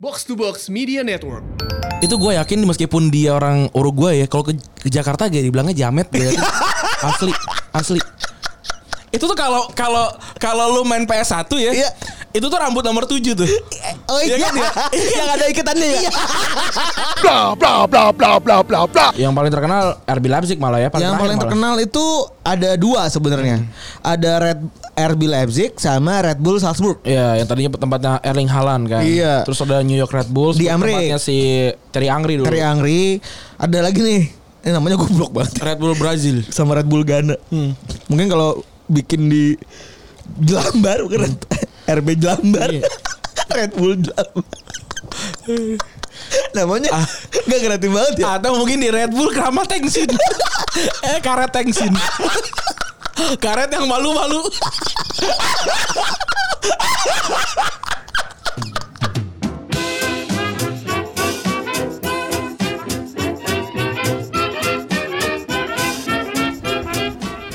Box to Box Media Network. Itu gue yakin meskipun dia orang Uruguay ya, kalau ke, ke Jakarta gak dibilangnya jamet yakin. asli, asli. Itu tuh kalau kalau kalau lu main PS1 ya, Iya. Itu tuh rambut nomor 7 tuh. Oh Iya iya, kan ya? yang ada ikatannya ya. Bla bla bla bla bla bla bla. Yang paling terkenal RB Leipzig malah ya, yang terakhir paling malah. terkenal itu ada dua sebenarnya. Ada Red RB Leipzig sama Red Bull Salzburg. Iya, yang tadinya tempatnya Erling Haaland kan. Iya. Terus ada New York Red Bulls, Di Amrik. tempatnya si Thierry Angri dulu. Terry Angri. Ada lagi nih. Ini namanya goblok banget. Red Bull Brazil. Sama Red Bull Ghana. Mungkin kalau bikin di Jelambar bukan Red- RB Jelambar. Iya. Red Bull Jelambar. namanya nggak kreatif banget ya. Atau mungkin di Red Bull Kramat Tengsin. eh karet Tengsin. karet yang malu-malu.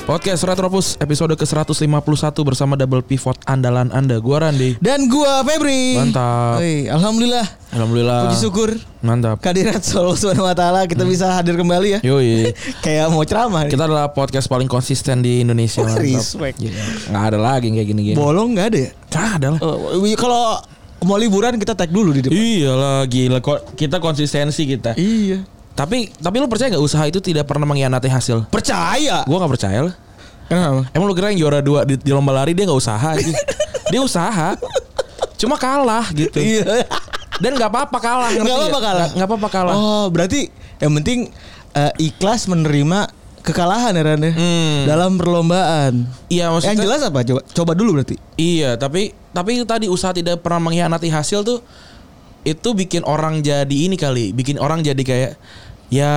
Podcast Retropus episode ke-151 bersama double pivot andalan Anda. Gua Randi. Dan gua Febri. Mantap. Wih, alhamdulillah. Alhamdulillah. Puji syukur Mantap. kehadirat Allah Subhanahu wa taala kita bisa hadir kembali ya. Yoi. Kayak mau ceramah. Kita adalah podcast paling konsisten di Indonesia. Mantap. respect. Gila. Nggak ada lagi kayak gini-gini. Bolong nggak ada ya? Nggak ada lah. Oh, kalau mau liburan kita tag dulu di depan. Iya lah gila kok kita konsistensi kita. Iya. Tapi tapi lu percaya nggak usaha itu tidak pernah mengkhianati hasil? Percaya. Gua nggak percaya lah. Kenapa? Emang lu kira yang juara dua di, di lomba lari dia nggak usaha aja? dia usaha. Cuma kalah gitu. Iya. Dan nggak apa-apa kalah. Nggak apa-apa nggak? kalah. Nggak apa-apa kalah. Oh, berarti yang penting eh, ikhlas menerima kekalahan ya Ran ya? Hmm. Dalam perlombaan. Iya maksudnya. Yang jelas apa? Coba coba dulu berarti. Iya, tapi tapi tadi usaha tidak pernah mengkhianati hasil tuh itu bikin orang jadi ini kali, bikin orang jadi kayak ya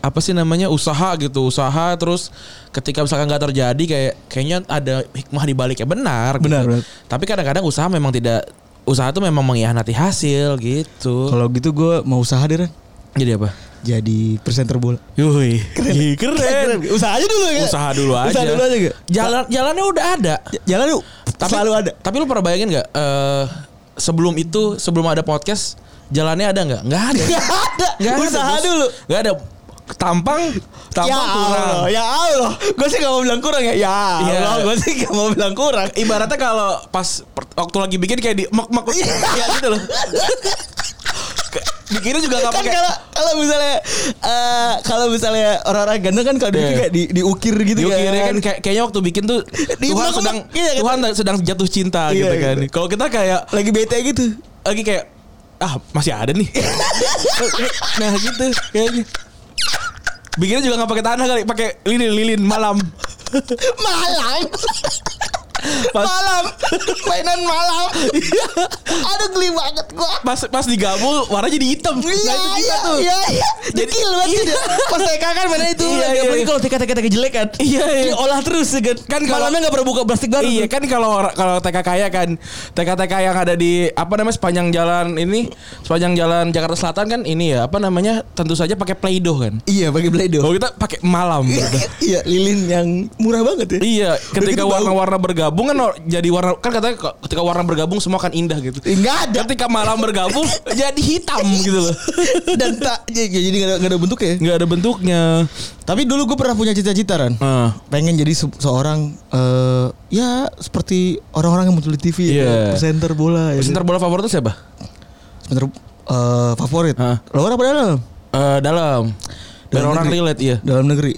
apa sih namanya usaha gitu, usaha terus ketika misalkan nggak terjadi kayak kayaknya ada hikmah di baliknya benar. Benar, gitu. benar. Tapi kadang-kadang usaha memang tidak usaha tuh memang mengkhianati hasil gitu. Kalau gitu gue mau usaha deh Ran. Jadi apa? Jadi presenter bola. Yuh, keren. keren. Usaha aja dulu ya. Usaha dulu aja. Usaha dulu aja gak? Jalan jalannya udah ada. J- Jalan yuk. Tapi Selalu ada. Tapi lu pernah bayangin nggak eh, sebelum itu sebelum ada podcast jalannya ada nggak? Nggak ada. Gak ada. Nggak ada, usaha Bos. dulu. Nggak ada. Tampang, tampang ya kurang. Allah, ya Allah. Gue sih gak mau bilang kurang ya. Ya Iya. Allah, gue sih gak mau bilang kurang. Ibaratnya kalau pas waktu lagi bikin kayak di mak mak ya gitu loh. Bikinnya juga nggak kan pakai kalau kalau misalnya eh, kalau misalnya orang-orang ganteng kan kalau Iya. kayak di, diukir gitu Diukirnya kan. kan kayak, kayaknya waktu bikin tuh Di Tuhan sedang iya, kan? Tuhan sedang jatuh cinta Iya, gitu kan. gitu. Kalau kita kayak lagi bete gitu. lagi kayak ah masih ada nih. nah gitu kayaknya. Bikinnya juga nggak pakai tanah kali, pakai lilin lilin malam. malam. Pas- malam. Mainan malam. Aduh geli banget gua. Pas pas digabung warnanya jadi hitam. Iya, Nah, itu kita iya, tuh. iya, iya. Jadi- Dekil banget iya. Pas TK kan mana itu. Iya, iya, iya. kalau TK TK TK jelek kan. Iya, iya. Diolah terus ya kan. Kan kalau- malamnya enggak pernah buka plastik baru. Iya kan kalau kalau TK kaya kan TK TK yang ada di apa namanya sepanjang jalan ini sepanjang jalan Jakarta Selatan kan ini ya apa namanya tentu saja pakai playdoh kan. Iya, pakai Play-Doh. Kalau kita pakai malam. gitu. Iya, lilin yang murah banget ya. Iya, ketika gitu warna-warna bergabung kan jadi warna kan katanya ketika warna bergabung semua akan indah gitu. Enggak ada. Ketika malam bergabung jadi hitam gitu loh. Dan tak ya, ya, jadi enggak ada, nggak ada bentuknya. Nggak ada bentuknya. Tapi dulu gue pernah punya cita-cita kan. Ah. Pengen jadi se- seorang eh ya seperti orang-orang yang muncul di TV Iya. ya, presenter bola ya. Presenter bola favorit tuh siapa? Presenter eh, favorit. Hah? Luar apa dalam? Eh dalam. Dalam orang negeri. relate iya. Dalam negeri.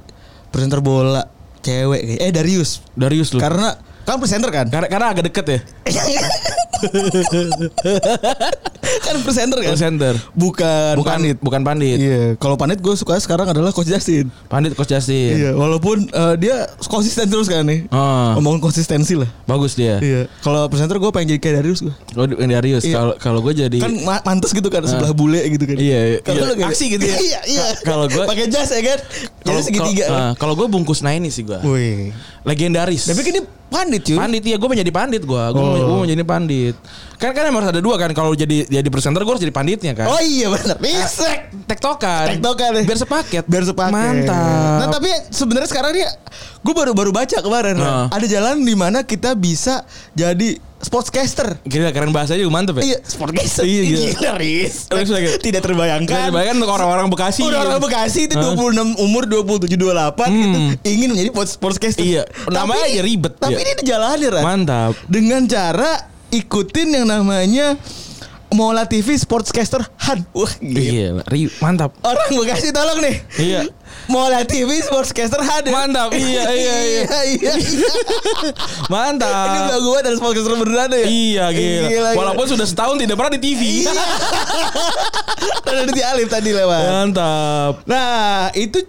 Presenter bola cewek eh Darius. Darius lu. Karena kan presenter kan? Karena, karena agak deket ya. kan presenter kan? Presenter. Bukan, Bukan panit. bukan pandit. Iya, kalau panit gue suka sekarang adalah Coach Justin. Pandit Coach Justin. Iya, walaupun eh, dia konsisten terus kan nih. Ah. Ngomongin konsistensi lah. Bagus dia. Iya. Kalau presenter gue pengen jadi kayak Darius gue. Oh, Darius. Iya. Kalau kalau gue jadi Kan ma- mantes gitu kan sebelah bule gitu kan. Iya, iya. Kalau lu kayak- Aksi gitu ya. Iya, iya. Ka- kalau gua- pakai jas ya kan. Jadi segitiga. kalau, ah, kalau gue bungkus naini sih gue. Wih. Legendaris. Tapi kan dia pandit cuy. Pandit ya, gue mau jadi pandit gue. Gue Oh. mau jadi pandit. Kan kan emang harus ada dua kan. Kalau jadi jadi presenter gue harus jadi panditnya kan. Oh iya benar. Bisa. Tektokan. Tektokan ya. Biar sepaket. Biar sepaket. Mantap. Nah tapi sebenarnya sekarang dia, gue baru baru baca kemarin. Nah. Ada jalan di mana kita bisa jadi sportscaster. Gila keren bahasanya juga mantep ya. Iya, sportscaster. Iya, gila. Gila, Riz. Tidak terbayangkan. Kan bayangkan untuk orang-orang Bekasi. Udah orang Bekasi itu 26 umur 27 28 gitu ingin menjadi sports- sportscaster. Iya, namanya aja ribet, Tapi ya. ini dijalanin Ran. Mantap. Dengan cara ikutin yang namanya Mola TV Sportscaster Han. Wah, gila. Iya, mantap. Orang Bekasi tolong nih. Iya. Mola TV Sportscaster ya. Mantap. Iya, iya, iya. iya, iya. Mantap. Ini belagu banget dari sportscaster beneran ya. Iya gila. Gila, gila. Walaupun sudah setahun tidak pernah di TV. Iya. Ada di Alif tadi lewat. Mantap. Nah, itu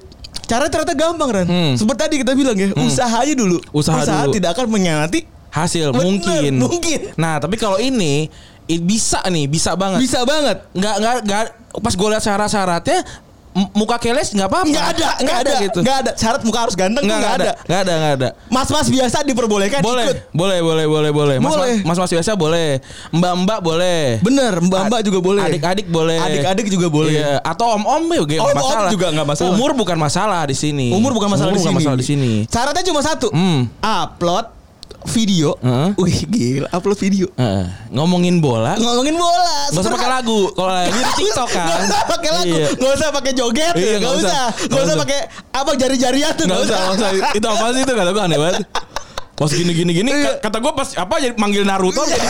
cara ternyata gampang Ran. Hmm. Seperti tadi kita bilang ya, usaha aja dulu. Usaha dulu. tidak akan mengkhianati. Hasil Bener, mungkin. mungkin. Nah, tapi kalau ini bisa nih, bisa banget. Bisa banget. Nggak nggak nggak pas gue lihat syarat-syaratnya muka keles nggak apa-apa. Nggak ada, nggak ada, gitu. nggak ada. Syarat muka harus ganteng Nggak ada. Nggak ada, nggak ada. Mas-mas biasa diperbolehkan Boleh, ikut. boleh, boleh, boleh, boleh. Mas, Boleh. mas, mas, mas biasa boleh. Mbak, mbak boleh. Bener, mbak-mbak juga boleh. Adik-adik boleh. Adik-adik juga boleh. Iya. Atau om-om juga Om-om masalah. juga nggak masalah. Umur bukan masalah di sini. Umur bukan masalah Umur di bukan sini. masalah di sini. Syaratnya cuma satu. Hmm. Upload video. Heeh. Wih, gila, upload video. Heeh. ngomongin bola. Ngomongin bola. Gak usah pakai lagu. Kalau lagi di TikTok kan. Gak usah pakai lagu, Iya. gak usah pakai joget, Iya, gak, nggak usah, usah. gak Nggak usah usah. pakai apa jari-jarian tuh, Gak usah, gak usah. Itu apa sih itu kata gue aneh banget. Pas gini gini gini Iya. ka- kata gue pas apa jadi manggil Naruto jadi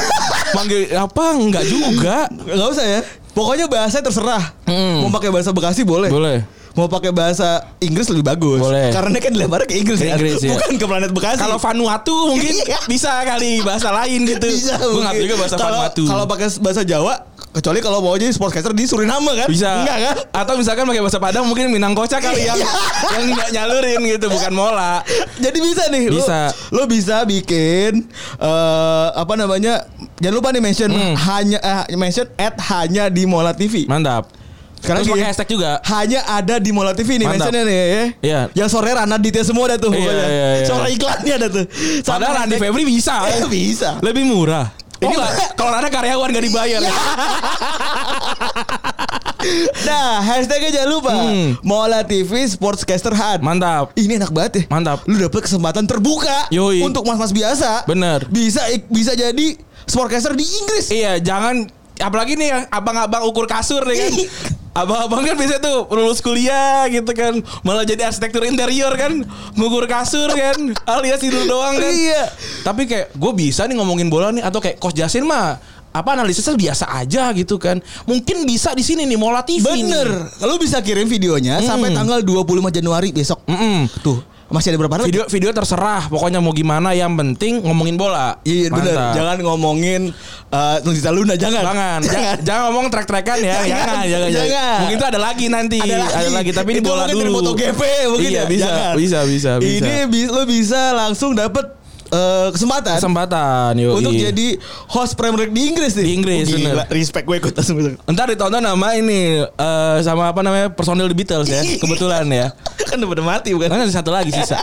manggil apa enggak juga. Gak usah ya. Pokoknya bahasa terserah. Hmm. Mau pakai bahasa Bekasi boleh. Boleh. Mau pakai bahasa Inggris lebih bagus. Boleh. Karena kan dilemparnya ke Inggris, Ke kan? Inggris, ya. bukan ke planet Bekasi. Kalau Vanuatu mungkin Iya. bisa kali bahasa lain gitu. bisa Gue nggak juga bahasa Kalau- Vanuatu. Kalau pakai bahasa Jawa, kecuali kalau mau jadi sportscaster di Suriname kan? bisa. Enggak kan? Atau misalkan pakai bahasa Padang mungkin Minang Kocak kali yang Iya. yang nggak nyalurin gitu bukan mola. Jadi bisa nih. lo- Bisa. Lo, bisa bikin eh apa namanya? Jangan lupa nih mention Hmm. hanya eh, mention at hanya di Mola TV. Mantap. Sekarang Terus pakai hashtag juga. Hanya ada di Mola TV nih Mantap. mentionnya nih ya. Iya. Yang sore Rana Ditya semua ada tuh Iya, iya, iya. Sore iklannya ada tuh. Sama Padahal Randy Febri bisa. Eh, bisa. Lebih murah. Ini mah- kalau ada karyawan gak dibayar. Iya. Nah, hashtagnya jangan lupa. Hmm. Mola TV Sportscaster Han. Mantap. Ini enak banget ya. Mantap. Lu dapet kesempatan terbuka Yoi. untuk mas-mas biasa. Bener. Bisa bisa jadi sportcaster di Inggris. Iya, jangan apalagi nih yang abang-abang ukur kasur nih kan. Abang-abang kan biasa tuh lulus kuliah gitu kan Malah jadi arsitektur interior kan Ngukur kasur kan Alias itu doang kan Iya. Tapi kayak gue bisa nih ngomongin bola nih Atau kayak Coach Jasin mah apa analisisnya biasa aja gitu kan mungkin bisa di sini nih Mola TV Bener. nih. Lu bisa kirim videonya sampai tanggal 25 Januari besok. Mm-mm. Tuh, masih ada berapa video video terserah pokoknya mau gimana yang penting ngomongin bola Iya. Mantap. Jangan ngomongin uh, Nusita Luna jangan. Jangan, jangan, jangan ngomong trek-trekan ya, Jangan, jangan, jangan, jangan. jangan. Mungkin itu ada lagi nanti, ada lagi, tapi ini Itu bola mungkin dulu. dari MotoGP mungkin iya, ya. bisa, Jangan. bisa, bisa, bisa. Ini bi- lo bisa langsung dapet eh, kesempatan kesempatan, yoi. untuk jadi host Premier League di Inggris nih. Di Inggris, Oh, gila. bener. Respect gue ikut langsung. Ntar ditonton sama ini eh, sama apa namanya personil The Beatles ya, kebetulan ya. kan udah pada mati bukan? Kan ada satu lagi sisa.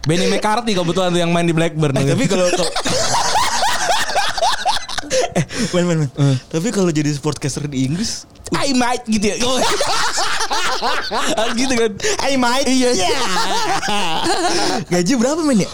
Benny McCarthy kebetulan tuh yang main di Blackburn. Eh, tapi kalau eh, men, men, men. Eh. Tapi kalau jadi sportcaster di Inggris, I might gitu ya. Harus gitu kan. I might. Iya. Gaji berapa men ya?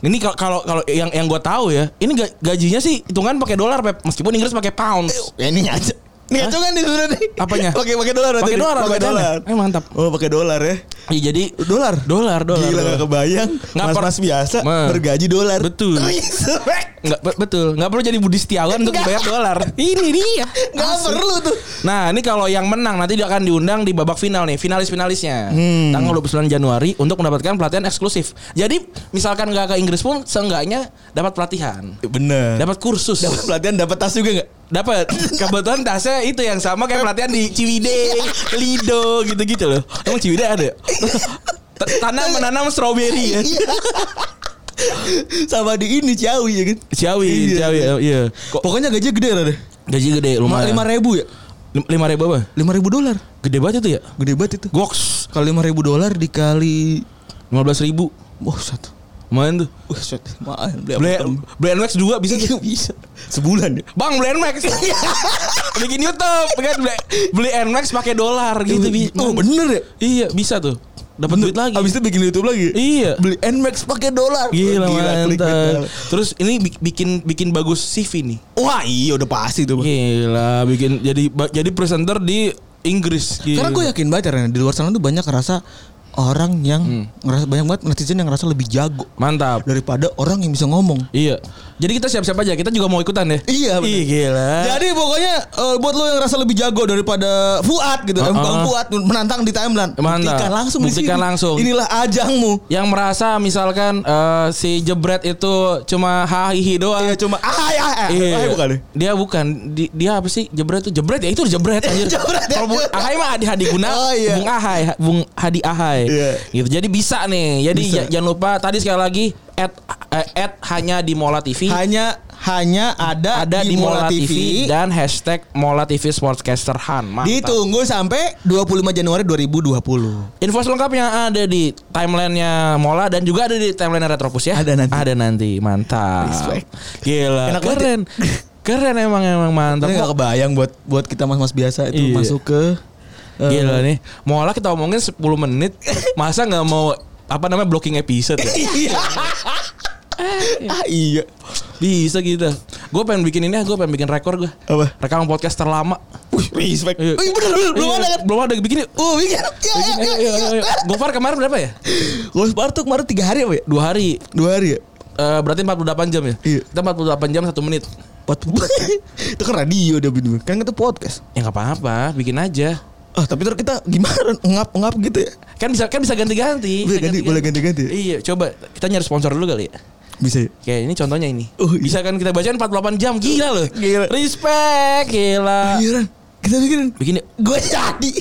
Ini kalau kalau yang yang gue tahu ya, ini ga- gajinya sih hitungan pakai dolar, Pep. Meskipun Inggris pakai pounds. Ya ini ngaco. Ini ngaco kan nih sebenarnya nih. Apanya? Pakai pakai dolar Pakai nih. dolar, Pakai dolar. Eh, mantap. Oh, pakai dolar ya. Iya jadi Dolar. dolar dolar. Gila dolar. gak kebayang. Mas-mas biasa Ma. bergaji dolar. Betul. Respect. Nggak be- betul, nggak perlu jadi Budi Setiawan untuk bayar dolar. Ini dia. Gak perlu tuh. Nah, ini kalau yang menang nanti dia akan diundang di babak final nih, finalis-finalisnya. Hmm. Tanggal 29 Januari untuk mendapatkan pelatihan eksklusif. Jadi, misalkan nggak ke Inggris pun seenggaknya dapat pelatihan. Bener. Dapat kursus. Dapat pelatihan, dapat tas juga gak? Dapat. Kebetulan tasnya itu yang sama kayak pelatihan di Ciwidey, Lido gitu-gitu loh. Emang Ciwidey ada? ya? Tanam menanam stroberi ya. Sama di ini Ciawi ya kan? Ciawi, Iya. Ciawi, iya. Kok Pokoknya gajinya gede ada deh. gaji gede lumayan. Lima ribu ya? lima ribu apa? Lima ribu dolar. Gede banget itu ya? Gede banget itu. Goks. Kalau lima ribu dolar dikali, Lima belas ribu. wah satu. Lumayan tuh. Wah shit, maaf. Beli NMAX 2 bisa tuh. bisa. Sebulan ya. Bang beli NMAX. Bikin YouTube kan beli, beli NMAX pakai dolar gitu. Oh bener ya? Iya bisa tuh. dapat duit lagi. Abis itu bikin YouTube lagi. Iya. Beli Nmax pakai dolar. Gila, clickbait mantap. Terus ini bi- bikin bikin bagus CV nih. Wah iya udah pasti tuh. Gila, bikin jadi jadi presenter di Inggris. Gila. Karena gue yakin banget Ren, di luar sana tuh banyak ngerasa orang yang Hmm. ngerasa banyak banget netizen yang ngerasa lebih jago mantap. daripada orang yang bisa ngomong. Iya. Jadi kita siap-siap aja. Kita juga mau ikutan deh. Iya, bener. Ih, gila. Jadi pokoknya eh, buat lo yang ngerasa lebih jago daripada Fuad gitu, Uh-uh. uh Bang Fuad menantang di timeline. Mantap. Buktikan langsung di Buktikan sini. langsung. Inilah ajangmu. yang merasa misalkan eh, si jebret itu cuma hahihi doang. Iya cuma ah ah ah. Iya. Ah, bukan deh. Dia bukan. Di- dia apa sih? Jebret itu jebret ya itu jebret anjir. Jebret ya. Kalau Bung Ahai mah Adi Hadi Guna, Oh, iya. Bung Ahai, Bung Hadi Ahai. Iya. Gitu. Jadi bisa nih. Jadi Bisa. ja- jangan lupa tadi sekali lagi at, eh, at hanya di Mola TV. Hanya hanya ada, ada di, Mola TV, dan hashtag Mola TV Sportscaster Han. Mantap. Ditunggu sampai 25 Januari 2020. Info selengkapnya ada di timelinenya Mola dan juga ada di timeline Retropus ya. Ada nanti. Ada nanti. Mantap. Respect. Gila. Enak keren. keren emang emang mantap. Tapi gak kebayang buat buat kita mas-mas biasa itu Iya. masuk ke eh, Gila nih. Mola kita omongin 10 menit. Masa nggak mau apa namanya blocking episode ya? Iya. ah iya. Bisa gitu. Gue pengen bikin ini, gue pengen bikin rekor gue. Apa? Rekaman podcast terlama. Wih, respect. Iya. Wih, bener, bener, belum ada kan? Belum ada bikin. yuk. Oh, bikin. Ya, Bikin, ya, ya, ayo, ayo. Gofar kemarin berapa ya? Ghost Bar tuh kemarin 3 hari apa ya? Dua hari. Dua hari ya? Eh, berarti 48 jam ya? Iya. Kita 48 jam 1 menit. Itu kan radio dia bener Kan itu podcast. Ya nggak apa-apa, bikin aja. Ah, tapi terus kita gimana ngap-ngap gitu ya? Kan bisa kan bisa ganti-ganti. Bisa ganti, boleh ganti-ganti. Iya, coba kita nyari sponsor dulu kali ya. Bisa. ya? Kayak ini contohnya ini. Oh, iya. Bisa kan kita bacain 48 jam. Gila loh. Gila. Respect, gila. Ran. Kita bikin. Bikin. Gue jadi.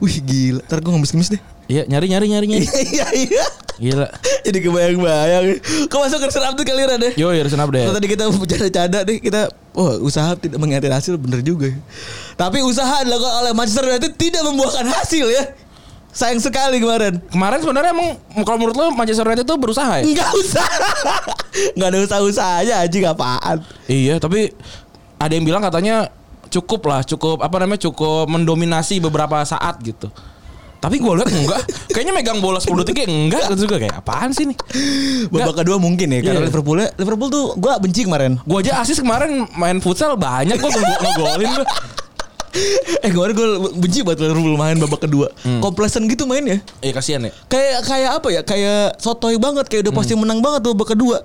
Wih, gila. Ntar gue ngemis-ngemis deh. Iya, nyari nyari nyari nyari. Iya, iya. Gila. Jadi kebayang-bayang. Kau masuk ke Serap tuh kali deh. Yo, ya senap deh. Tadi kita bercanda-canda deh kita Wah usaha tidak mengkhianati hasil bener juga Tapi usaha dilakukan oleh Manchester United tidak membuahkan hasil ya Sayang sekali kemarin Kemarin sebenarnya emang kalau menurut lo Manchester United itu berusaha ya? Enggak usah Enggak ada usaha-usahanya anjing apaan Iya, tapi ada yang bilang katanya cukup lah, cukup apa namanya cukup mendominasi beberapa saat gitu. Tapi gue lihat enggak, kayaknya megang bola 10 detik kayak enggak gitu juga kayak apaan sih nih? Babak kedua mungkin ya Karena Iya. Liverpool Liverpool tuh gue benci kemarin Gue aja asis kemarin main futsal banyak gue ngegolin gue. Eh kemarin gue benci buat Liverpool main babak kedua Komplesen gitu mainnya Iya kasihan ya. Kayak kayak apa ya? Kayak sotoy banget, kayak udah pasti menang banget babak kedua.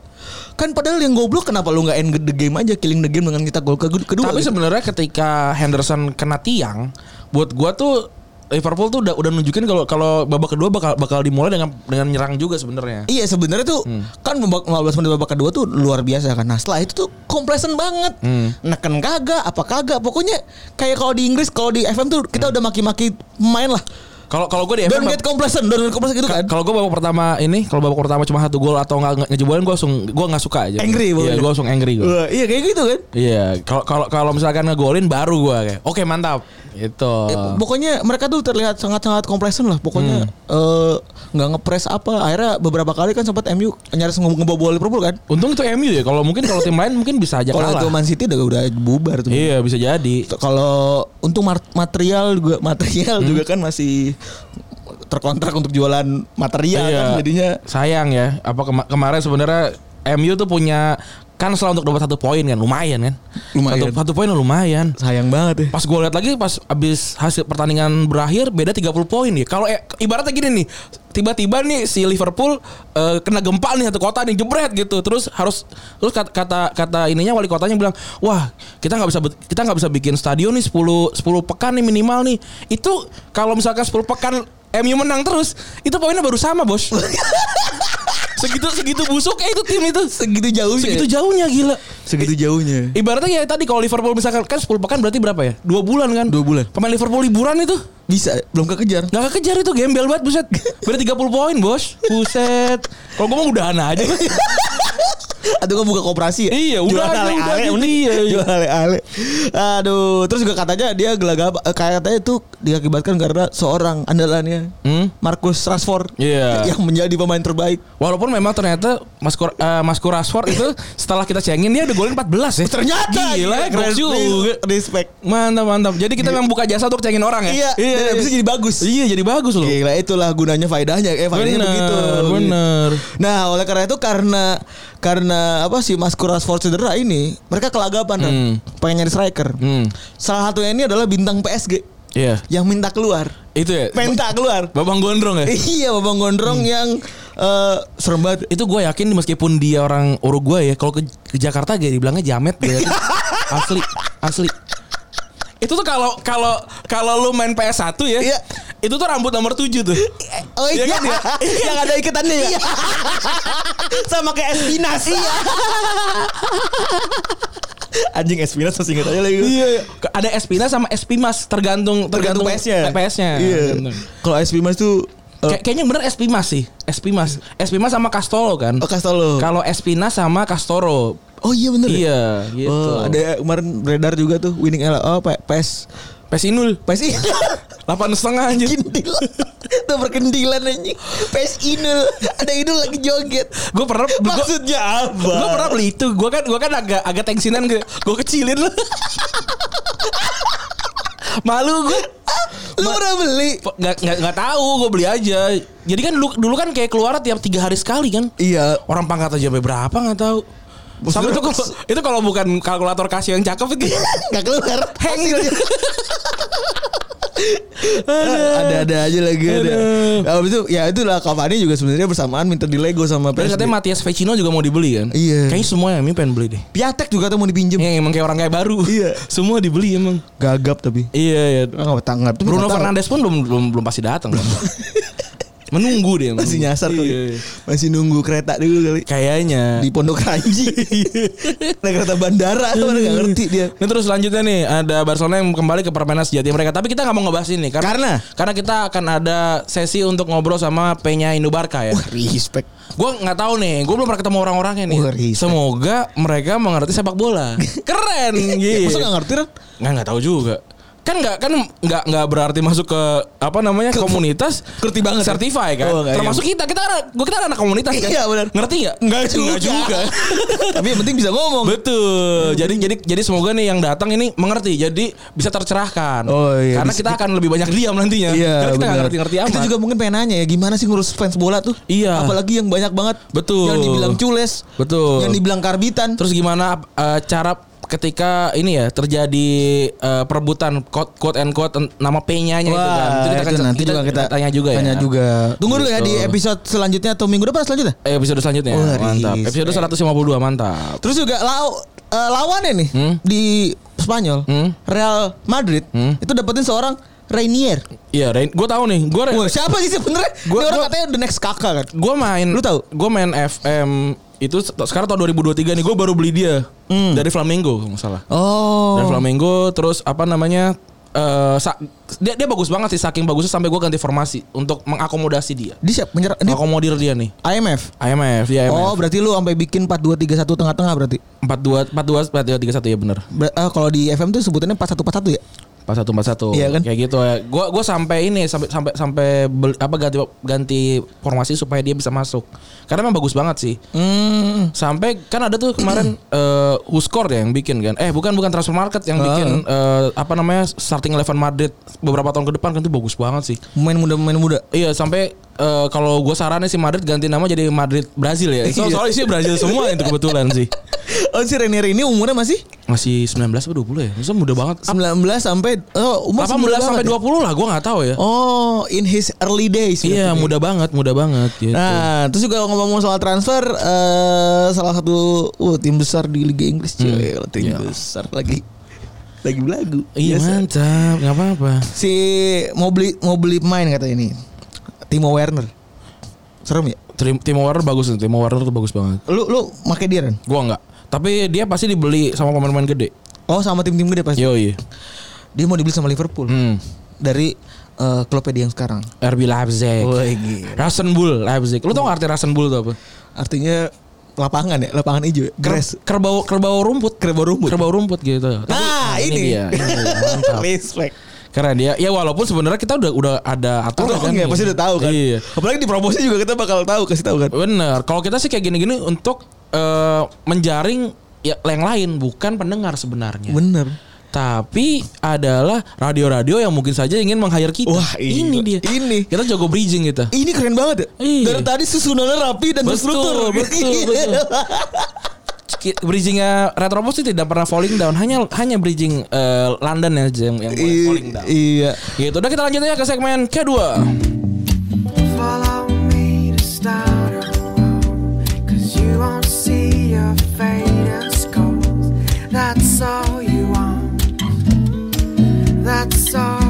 Kan padahal yang goblok kenapa lu nggak end the game aja, killing the game dengan kita gol ke- kedua? Tapi gitu. sebenarnya ketika Henderson kena tiang, buat gua tuh Liverpool tuh udah udah nunjukin kalau kalau babak kedua bakal bakal dimulai dengan dengan nyerang juga sebenarnya. Iya sebenarnya tuh kan babak 15 menit babak kedua tuh luar biasa kan. Nah setelah itu tuh komplesen banget. Neken kagak, apa kagak. Pokoknya kayak kalau di Inggris, kalau di FM tuh kita udah maki-maki pemain lah. Kalau kalau gue di Don't FM get complacent, don't get complacent gitu kan. Kalau gue babak pertama ini, kalau babak pertama cuma satu gol atau nggak nge- ngejebolin, gue langsung gue nggak suka aja. Angry Iya, gue langsung angry gue. Wah, iya kayak gitu kan. Iya, kalau kalau kalau misalkan ngegolin baru gue kayak, oke mantap, itu. Ya, pokoknya mereka tuh terlihat sangat-sangat komplesen lah. Pokoknya eh, nggak ngepres apa. Akhirnya beberapa kali kan sempat MU nyaris nge- ngebobol Liverpool kan. Untung itu MU ya. Kalau mungkin kalau tim lain mungkin bisa aja Kalau itu Man City udah udah bubar tuh. Iya bisa jadi. Kalau untuk mar- material juga material Hmm. juga kan masih terkontrak untuk jualan material Iya. kan jadinya sayang ya. Apa kema- kemarin sebenarnya MU tuh punya kan setelah untuk dapat satu poin kan lumayan kan. Lumayan. Satu, satu poin lumayan. sayang banget ya. Pas gue lihat lagi pas abis hasil pertandingan berakhir beda 30 poin ya. Kalau eh, ibaratnya gini nih, tiba-tiba nih si Liverpool eh, kena gempa nih satu kota nih jebret gitu. Terus harus terus kata kata, kata ininya wali kotanya bilang, "Wah, kita nggak bisa kita nggak bisa bikin stadion nih 10 10 pekan nih minimal nih." Itu kalau misalkan 10 pekan MU menang terus, itu poinnya baru sama, Bos. segitu segitu busuk eh itu tim itu. Segitu jauhnya. Segitu jauhnya gila. segitu jauhnya. Ibaratnya ya tadi kalau Liverpool misalkan kan 10 pekan berarti berapa ya? Dua bulan kan? Dua bulan. Pemain Liverpool liburan itu Bisa belum kekejar. nggak kekejar itu gembel banget buset. Berarti 30 poin bos. Buset. Kalau gue mau udahan aja. Atau gua buka koperasi ya? Iya, udah aja, ale-ale, udah gitu, mending iya, iya. Jual ale-ale. Aduh, terus juga katanya dia gelagap eh, kayak katanya itu diakibatkan karena seorang andalannya Hmm? Marcus Rashford Iya. yang menjadi pemain terbaik. Walaupun memang ternyata Mas Kur, eh, Mas Kur Rashford itu setelah kita cengin dia udah golin 14 ya. Ternyata gila, keren. gokil juga. Respect. Mantap mantap. Jadi kita memang buka jasa untuk cengin orang ya. Iya, dan habis itu jadi bagus. Iya, jadi bagus loh. Gila itulah gunanya faedahnya eh faedahnya Bener, begitu. bener. Nah, oleh karena itu karena karena apa sih Mas Rashford cedera ini, mereka kelagapan kan. Hmm. Pengen nyari striker. Hmm. Salah satunya ini adalah bintang PSG Iya. yang minta keluar. Itu ya. Minta keluar. Babang Gondrong ya. iya, Babang Gondrong yang eh serem banget. itu gue yakin meskipun dia orang Uruguay ya kalau ke, ke Jakarta gak dibilangnya jamet asli asli itu tuh kalau kalau kalau lu main PS1 ya Iya. itu tuh rambut nomor 7 tuh Oh iya, Iya kan ya? yang ada ikatannya ya. Sama kayak Espinas. Iya. Anjing Espinas masih ingat aja lagi. iya ada Espina sama Espimas tergantung Tergantung PS-nya. PS-nya Iya. Kalau Espinas tuh eh, Kay- kayaknya bener Espimas sih Espimas Espimas sama Castolo kan Oh Castolo. kalau Espina sama Castoro Oh iya bener ya? iya gitu Oh, ada kemarin beredar juga tuh winning L oh P- PES Pesinul PES ini delapan setengah aja kendil tuh berkendilan anjing PES inul ada idul lagi joget gue pernah gua- maksudnya apa Gue pernah beli itu. Gue kan gue kan agak agak tensinan gue. Gue kecilin lu. Malu gue. lu pernah beli Nggak nggak nggak tahu. Gue beli aja. Jadi kan dulu dulu kan kayak keluar tiap tiga hari sekali kan. iya Orang pangkat aja sampai berapa nggak tahu. Sampai itu kalau itu kalau bukan kalkulator kasih yang cakep itu nggak keluar hang gitu. ada ada aja lagi ada Habis itu ya itulah Cavani juga sebenarnya bersamaan minta di Lego sama Terus PES katanya Matias Vecino juga mau dibeli kan. Iya. Kayaknya semua yang pengen beli deh. Piatek juga tuh mau dipinjem Yang emang kayak orang kayak baru. Iya. Semua dibeli emang. gagap tapi Iya iya. nggak tanggap tapi Bruno. Fernandes pun belum belum belum pasti datang. Menunggu dia. masih menunggu. nyasar kali Iya. masih nunggu kereta dulu kali Kayaknya. di Pondok Ranji naik kereta bandara mana nggak ngerti dia Ini terus selanjutnya nih ada Barcelona yang kembali ke permainan sejati mereka. Tapi kita nggak mau ngebahas ini karena Karena? karena kita akan ada sesi untuk ngobrol sama Penya Inubarka ya. Wah, respect Gue nggak tahu nih, gue belum pernah ketemu orang-orangnya nih. Wah, respect. Semoga mereka mengerti sepak bola. Keren, gitu. masa nggak ngerti kan Nggak nggak tahu juga. Kan nggak kan nggak nggak berarti masuk ke apa namanya komunitas ngerti banget certify kan. Oh, nggak, Termasuk kita kita kan gue kita kan anak komunitas kan. Iya, benar. Ngerti nggak? Nggak juga. juga. tapi yang penting bisa ngomong Betul. Jadi jadi jadi semoga nih yang datang ini mengerti. Jadi bisa tercerahkan. Oh, iya. Karena Bisa- kita akan lebih banyak diam nantinya. Iya, Karena kita nggak ngerti-ngerti amat. Kita juga mungkin pengen nanya ya gimana sih ngurus fans bola tuh? Iya. Apalagi yang banyak banget. Betul. Yang dibilang cules. Betul. Yang dibilang karbitan. Terus gimana eh, cara ketika ini ya terjadi eh, perebutan quote, quote and quote nama P-nya-nya itu kan. Itu itu akan- nanti juga kita tanya juga tanya ya. juga. Tunggu dulu ya Gitu. di episode selanjutnya atau minggu depan selanjutnya. Eh, episode selanjutnya. Wah, mantap. Episode 152 mantap. Terus juga lau, eh, lawannya nih Hmm? di Spanyol, Hmm? Real Madrid Hmm? itu dapetin seorang Rainier. Iya, gue tahu nih. Gue siapa sih sebenarnya? Gua- Ini orang gua- katanya the next kakak kan. gue main Lu tahu? gue main FM itu se- sekarang tahun 2023 nih gue baru beli dia dari Flamengo kalau nggak salah Oh. dari Flamengo terus apa namanya eh sa- dia dia bagus banget sih saking bagusnya sampai gue ganti formasi untuk mengakomodasi dia Di siap menyerah ini mengakomodir dia nih IMF. IMF ya Oh, IMF berarti lu sampai bikin 4231 tengah-tengah berarti. empat dua empat dua empat dua tiga satu ya bener Ber- eh, kalau di FM tuh sebutannya 4141 ya? Empat satu empat satu Iya kan? kayak gitu ya gue gue sampai ini sampai sampai sampai apa ganti ganti formasi supaya dia bisa masuk karena emang bagus banget sih Hmm. Sampai kan ada tuh kemarin eh Huskor ya yang bikin kan. Eh bukan bukan transfer market yang bikin eh, apa namanya starting eleven Madrid beberapa tahun ke depan kan itu bagus banget sih. Pemain muda pemain muda. Iya sampai eh, kalau gue saranin si Madrid ganti nama jadi Madrid Brazil ya. So, Iya. soalnya sih Brazil semua itu kebetulan sih. Oh, si Renier ini umurnya masih Masih 19 atau 20 ya? Maksudnya muda banget. 19 sampai oh, umur 18 muda sampai banget 20 lah, gue nggak tahu ya. ya? Oh, in his early days. iya, muda banget, muda banget gitu. Nah, terus juga ngomong soal transfer eh salah satu uh, tim besar di Liga Inggris cuy, tim Iya. besar lagi lagi belagu. iya Biasa. mantap, nggak apa-apa. Si mau beli mau beli pemain kata ini. Timo Werner. Serem ya? Tim- Timo Werner bagus tuh, Timo Werner tuh bagus banget. Lu lu make dia kan? Gua nggak. Tapi dia pasti dibeli sama pemain-pemain gede. Oh, sama tim-tim gede pasti. Yo iya. Dia mau dibeli sama Liverpool. Hmm. Dari eh, klubnya dia yang sekarang. RB Leipzig. Gila. Rasenbull Leipzig. Lu tau gak arti Rasenbull itu apa? Artinya lapangan ya, lapangan hijau, ya? grass. kerbau kerbau rumput Kerbau rumput. kerbau rumput gitu Tapi, Nah, ini. dia ini dia, mantap. Respect. keren dia ya walaupun sebenarnya kita udah udah ada aturan kan nih. pasti udah tahu kan. iya Apalagi di promosi juga kita bakal tahu, kasih tahu kan. bener kalau kita sih kayak gini-gini untuk eh, menjaring ya yang lain bukan pendengar sebenarnya Bener. Tapi adalah radio-radio yang mungkin saja ingin meng-hire kita. Wah, ini iya. dia. Ini. Kita jago bridging kita. Ini keren banget ya. Iya. Dari tadi susunannya rapi dan Betul, terstruktur. betul, betul. Ki- Bridgingnya Retropos itu tidak pernah falling down, hanya hanya bridging eh, London aja yang, yang boleh falling down. Iya. Gitu. Udah kita lanjut aja ke segmen kedua. Follow me to start a road Cause you won't see your fading scars That's all you That's all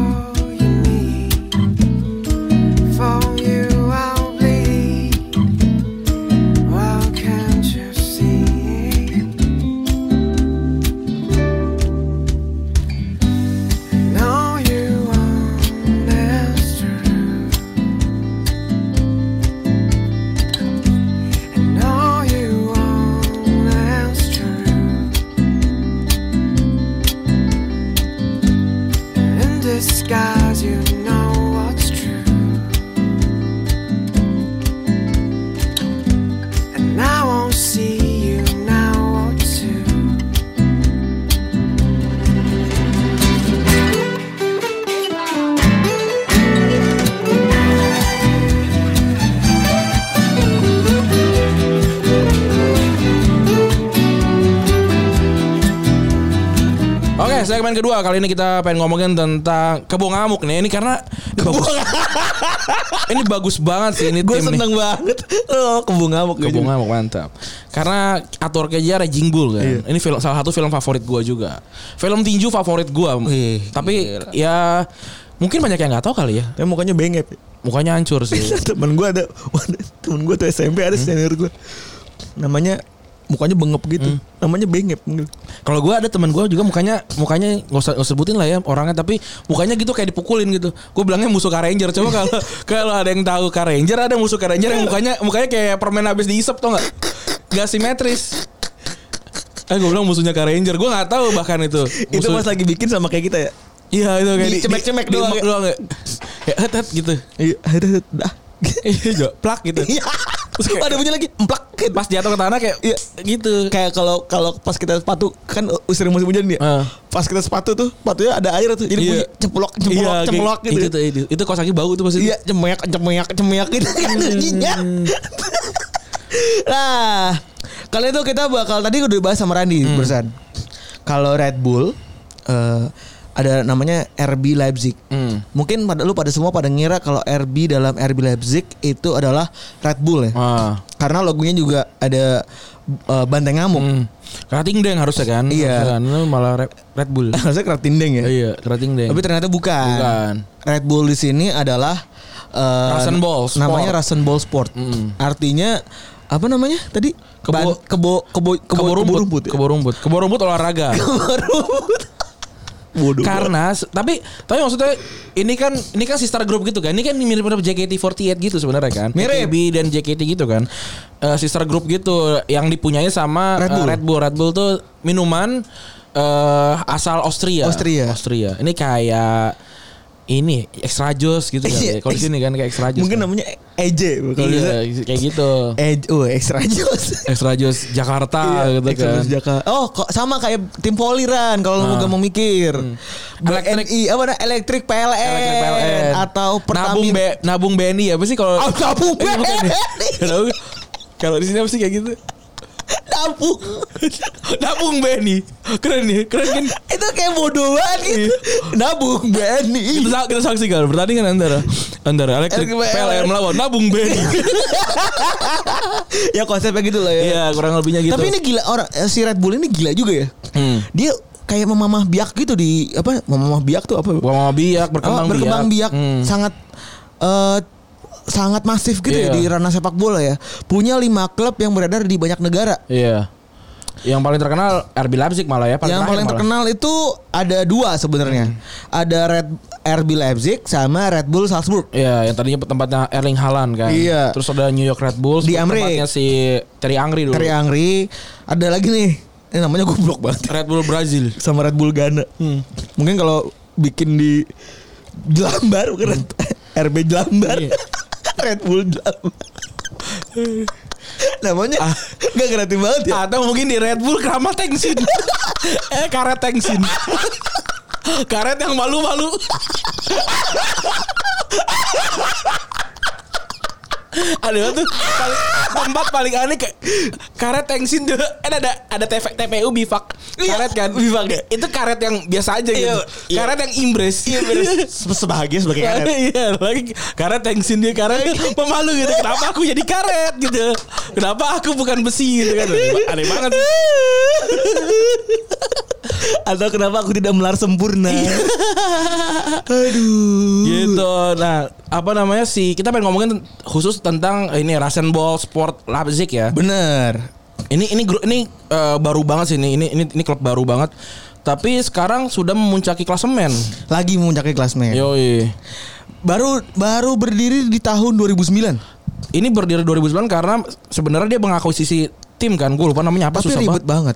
segmen kedua kali ini kita pengen ngomongin tentang kebo ngamuk nih. Ini karena ini bagus, ini bagus banget sih ini Gue tim nih. seneng banget. Oh, kebun ngamuk. Kebo ngamuk mantap. Karena atur kerja Raging Bull kan. Iya. Ini film salah satu film favorit gua juga. Film tinju favorit gua. Wih, Tapi ya mungkin banyak yang nggak tahu kali ya. Tapi mukanya bengep. Mukanya hancur sih. temen gue ada temen gue tuh SMP ada senior gue namanya mukanya bengep gitu namanya bengep Kalau gua ada teman gua juga mukanya mukanya nggak usah, nggak usah sebutin lah ya orangnya tapi mukanya gitu kayak dipukulin gitu. Gue bilangnya musuh Ranger. Coba kalau kalau ada yang tahu Ranger ada musuh Ranger yang mukanya mukanya kayak permen habis diisep tau nggak? Gak simetris. Eh gue bilang musuhnya Ranger. Gue nggak tahu bahkan itu. itu Musuh- pas lagi bikin sama kayak kita ya Iya itu kayak di, Dicemek-cemek di- doang di- ya. doang ya. Kayak gitu. iya dah Iya plak gitu. Terus kayak- ada bunyi lagi emplak gitu. Pas jatuh ke tanah kayak Iya. gitu. kayak kalau kalau pas kita sepatu kan usir musim hujan nih Ah. pas kita sepatu tuh sepatunya ada air tuh jadi Iya. bunyi ceplok ceplok Iya, ceplok kayak- gitu Itu, tuh, itu, itu kos kaki bau tuh pasti. Iya, cemeyak, cemeyak, cemeyak gitu kan bunyinya. nah, kali itu kita bakal tadi udah bahas sama Randy Hmm. barusan. Kalau Red Bull eh, ada namanya RB Leipzig. Hmm. Mungkin pada lu pada semua pada ngira kalau RB dalam RB Leipzig itu adalah Red Bull ya. Ah. Karena logonya juga ada eh, banteng ngamuk. Hmm. Kerating deng harusnya kan? Iya. Harusnya kan. Malah Red, Bull. Harusnya keratindeng ya. iya, kerating deng. Tapi ternyata bukan. Bukan. Red Bull di sini adalah eh, Rasen Ball Sport. Namanya Rasen Ball Sport. Mm. Artinya apa namanya tadi? Kebo- Ban- kebo kebo kebo rumput, ya? kebo rumput, kebo rumput olahraga. Kebo rumput. Bodoh. Karena tapi tapi maksudnya ini kan ini kan sister group gitu kan. Ini kan mirip-mirip JKT48 gitu sebenarnya kan. Mirip. PKB dan JKT gitu kan. Eh, sister group gitu yang dipunyai sama Red eh, Bull. Red Bull. Red Bull tuh minuman eh asal Austria. Austria. Austria. Ini kayak ini extra juice gitu kan. Kalau di sini kan kayak extra juice. Mungkin kan. namanya EJ kalau Iya, kayak gitu. EJ, oh extra juice. Extra juice Jakarta Iya, gitu Extra kan. Jakarta. Oh, kok sama kayak tim Poliran kalau lu Ah. gak mau mikir. Elektrik. BNI apa nah, elektrik PLN, Elektrik PLN. atau nabung Pertamina. be, nabung BNI apa sih kalau Oh, nabung Eh? BNI. Kalau di sini apa sih kayak gitu? Nabung. nabung BNI. Keren nih, keren kan? Itu kayak bodoh banget gitu. Nabung BNI. Kita, kita saksikan pertandingan antara antara elektrik PLN melawan nabung BNI. ya konsepnya gitu lah ya. Iya, kurang lebihnya gitu. Tapi ini gila orang eh, si Red Bull ini gila juga ya. Hmm. Dia kayak memamah biak gitu di apa? Memamah biak tuh apa? Mama biak berkembang, Oh, berkembang biak, Hmm. sangat eh, sangat masif gitu Iya. ya di ranah sepak bola ya. Punya lima klub yang beredar di banyak negara. Iya. Yang paling terkenal RB Leipzig malah ya. yang terakhir paling malah. terkenal itu ada dua sebenarnya. Ada Red RB Leipzig sama Red Bull Salzburg. Iya, yang tadinya tempatnya Erling Haaland kan. Iya. Terus ada New York Red Bulls Di Amrik. tempatnya si Terry Angri dulu. Terry Angri. Ada lagi nih. Ini namanya goblok banget. Red Bull Brazil. Sama Red Bull Ghana. Mungkin kalau bikin di Jelambar bukan Red- RB Jelambar. Red Bull Jelambar. namanya nggak kreatif banget ya. Atau mungkin di Red Bull Kramat Tengsin. eh karet Tengsin. karet yang malu-malu. Ada tuh. Paling, tempat paling aneh kayak karet tengsin tuh. Eh, ada ada TV, TPU bifak karet kan? Bifak itu karet yang biasa aja gitu. Iya, iya. karet yang imbres Sebahagia sebagai karet. iya lagi karet tengsin dia. Karet pemalu gitu. Kenapa aku jadi karet gitu? Kenapa aku bukan besi gitu kan? Aneh banget. Atau kenapa aku tidak melar sempurna? gitu. Nah apa namanya sih kita pengen ngomongin khusus tentang ini Rasenball Sport Leipzig ya Bener. ini ini grup ini eh, baru banget sih ini ini ini ini klub baru banget tapi sekarang sudah memuncaki klasemen Lagi memuncaki klasmen. yoi Baru baru berdiri di tahun 2009. ini berdiri 2009 karena sebenarnya dia mengakuisisi tim kan gue lupa namanya apa Tapi susah ribet banget banget.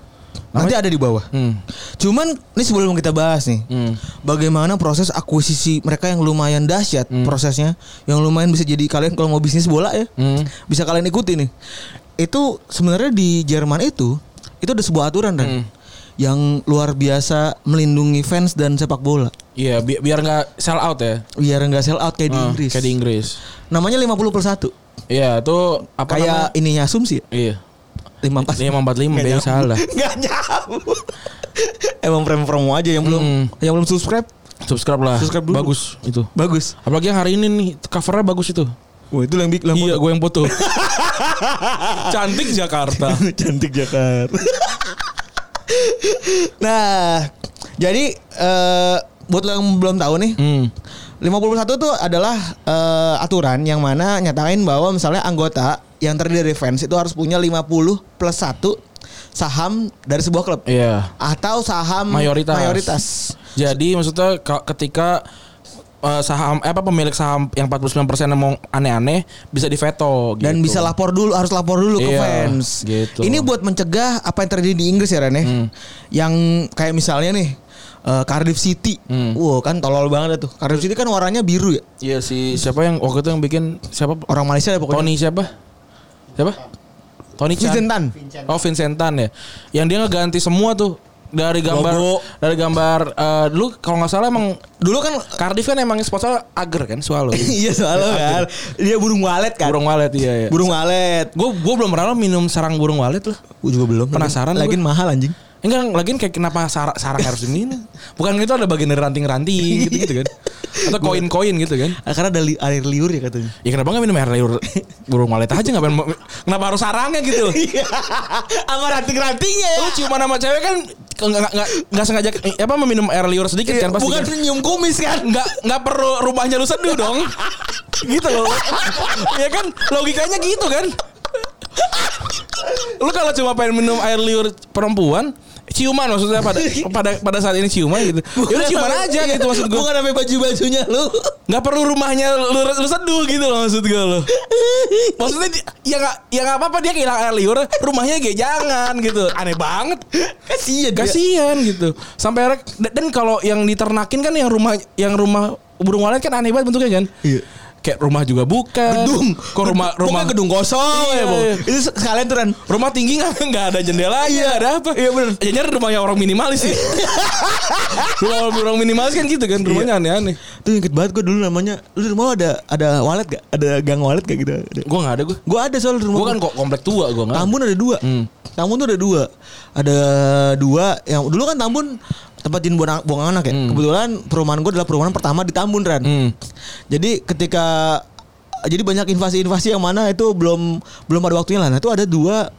Nanti ada di bawah. Hmm. Cuman ini sebelum kita bahas nih, Hmm. bagaimana proses akuisisi mereka yang lumayan dahsyat prosesnya, yang lumayan bisa jadi kalian kalau mau bisnis bola ya, Hmm. bisa kalian ikuti nih. Itu sebenarnya di Jerman itu itu ada sebuah aturan kan, Hmm. yang luar biasa melindungi fans dan sepak bola. Iya, bi- biar nggak sell out ya. Biar nggak sell out kayak di Ah, Inggris. Kayak di Inggris. Namanya 50 per 1 Iya, itu apa Kayak ininya asumsi ya? Iya. 54 Lima empat lima, yang salah. Nggak nyambung. Emang promo aja yang belum Hmm. yang belum subscribe Subscribe lah. Subscribe dulu. Bagus itu. bagus. Apalagi yang hari ini nih covernya bagus itu. Wah itu yang bikin Iya, gue yang foto. Cantik Jakarta. cantik Jakarta. nah, jadi eh buat lo yang belum tahu nih, Hmm. 51 itu adalah eh, aturan yang mana nyatain bahwa misalnya anggota yang terdiri dari fans itu harus punya 50 plus 1 saham dari sebuah klub Iya. atau saham Mayoritas. mayoritas. Jadi maksudnya ka- ketika eh, saham eh, apa pemilik saham yang 49% yang mau aneh-aneh bisa diveto dan gitu. bisa lapor dulu harus lapor dulu ke Iya, fans. gitu. Ini buat mencegah apa yang terjadi di Inggris ya Ren ya. Hmm. Yang kayak misalnya nih eh, Cardiff City. Hmm. Wow, kan tolol banget tuh. Cardiff City kan warnanya biru ya. Iya si siapa yang waktu itu yang bikin siapa Orang Malaysia ya pokoknya. Tony siapa? Siapa? Tony Chan. Vincentan. Oh Vincentan ya. Yang dia ngeganti semua tuh dari gambar Logo. dari gambar eh, dulu kalau nggak salah emang Dulu kan Cardiff kan emang sponsor agar kan swallow. iya soalnya kan dia burung walet kan. burung walet iya ya. Burung walet. Gue gue belum pernah minum sarang burung walet loh. Gue juga belum. Penasaran Lagi mahal anjing. Enggak, lagian kayak kenapa sarang, sarang harus ini? Bukan itu ada bagian dari ranting-ranting gitu-gitu kan? Atau koin-koin gitu kan? Ah, Karena ada li- air liur ya katanya. Ya kenapa nggak minum air liur burung walet aja ngapain? Kenapa harus sarangnya gitu? Iya. Sama ranting-rantingnya ya. Lu ciuman sama cewek kan nggak nggak nggak sengaja eh, apa meminum air liur sedikit kan pasti Bukan kan? nyium kumis kan. nggak nggak perlu rumahnya lu seduh dong gitu loh ya kan logikanya gitu kan lu kalau cuma pengen minum air liur perempuan ciuman maksudnya pada pada pada saat ini ciuman gitu. Ya udah ciuman aja gitu maksud gue Bukan sampai baju-bajunya lu. nggak perlu rumahnya lu, lu seduh gitu loh maksud gue lo maksudnya ya nggak ya nggak apa-apa dia kehilangan air liur rumahnya kayak jangan gitu. Aneh banget. Kasian dia. kasihan gitu. Sampai dan kalau yang diternakin kan yang rumah yang rumah burung walet kan aneh banget bentuknya kan. Iya. Kayak rumah juga bukan Gedung. kok rumah Pokoknya rumah gedung kosong Iya, ya, Bu. iya. Itu sekalian tuh Ran. rumah tinggi nggak nggak ada jendelanya Iya. ada apa Iya, bener. jadinya rumahnya orang minimalis sih rumah orang minimalis kan gitu kan rumahnya aneh-aneh Tuh inget banget gue dulu namanya Lu di rumah ada ada walet gak? Ada gang walet gak gitu? Gue nggak ada gue Gue ada soal rumah gue kan kok komplek tua gue nggak Tambun ada dua Hmm. Tambun tuh ada dua Ada dua Yang dulu kan Tambun tempat jin buang, buang anak ya Hmm. Kebetulan perumahan gue adalah perumahan pertama di Tambun Ran Hmm. Jadi ketika Jadi banyak invasi-invasi yang mana itu belum belum ada waktunya lah Nah itu ada dua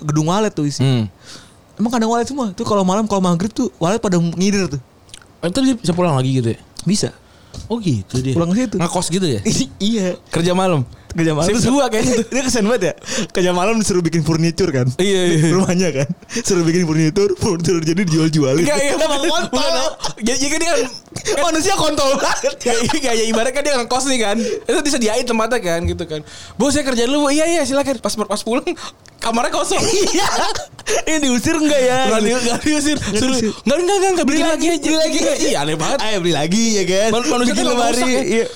gedung walet tuh isi Hmm. Emang kadang walet semua Tuh kalau malam kalau maghrib tuh walet pada ngider tuh itu dia bisa pulang lagi gitu ya Bisa Oh gitu dia. Pulang ke situ. Ngekos gitu ya? iya. Kerja malam. Kerja malam Shift dua kayaknya tuh. Dia kesen banget ya. Kerja malam disuruh bikin furniture kan. Iya, iya. Rumahnya kan. Suruh bikin furniture, furniture jadi dijual-jualin. Enggak ya Emang kontol. Jadi jadi dia kan Manusia kontol banget. Kayak kayak ya ibarat kan dia ngekos nih kan. Itu disediain tempatnya kan gitu kan. Bu saya kerja dulu. Iya iya silakan. Pas pas pulang kamarnya kosong. Iya. Ini diusir enggak ya? Enggak di, enggak diusir. Suruh enggak enggak enggak bikin lagi aja. beli lagi. Iya aneh banget. Ayo beli lagi ya kan. Man- Manusia emang lemari. ya. Iya.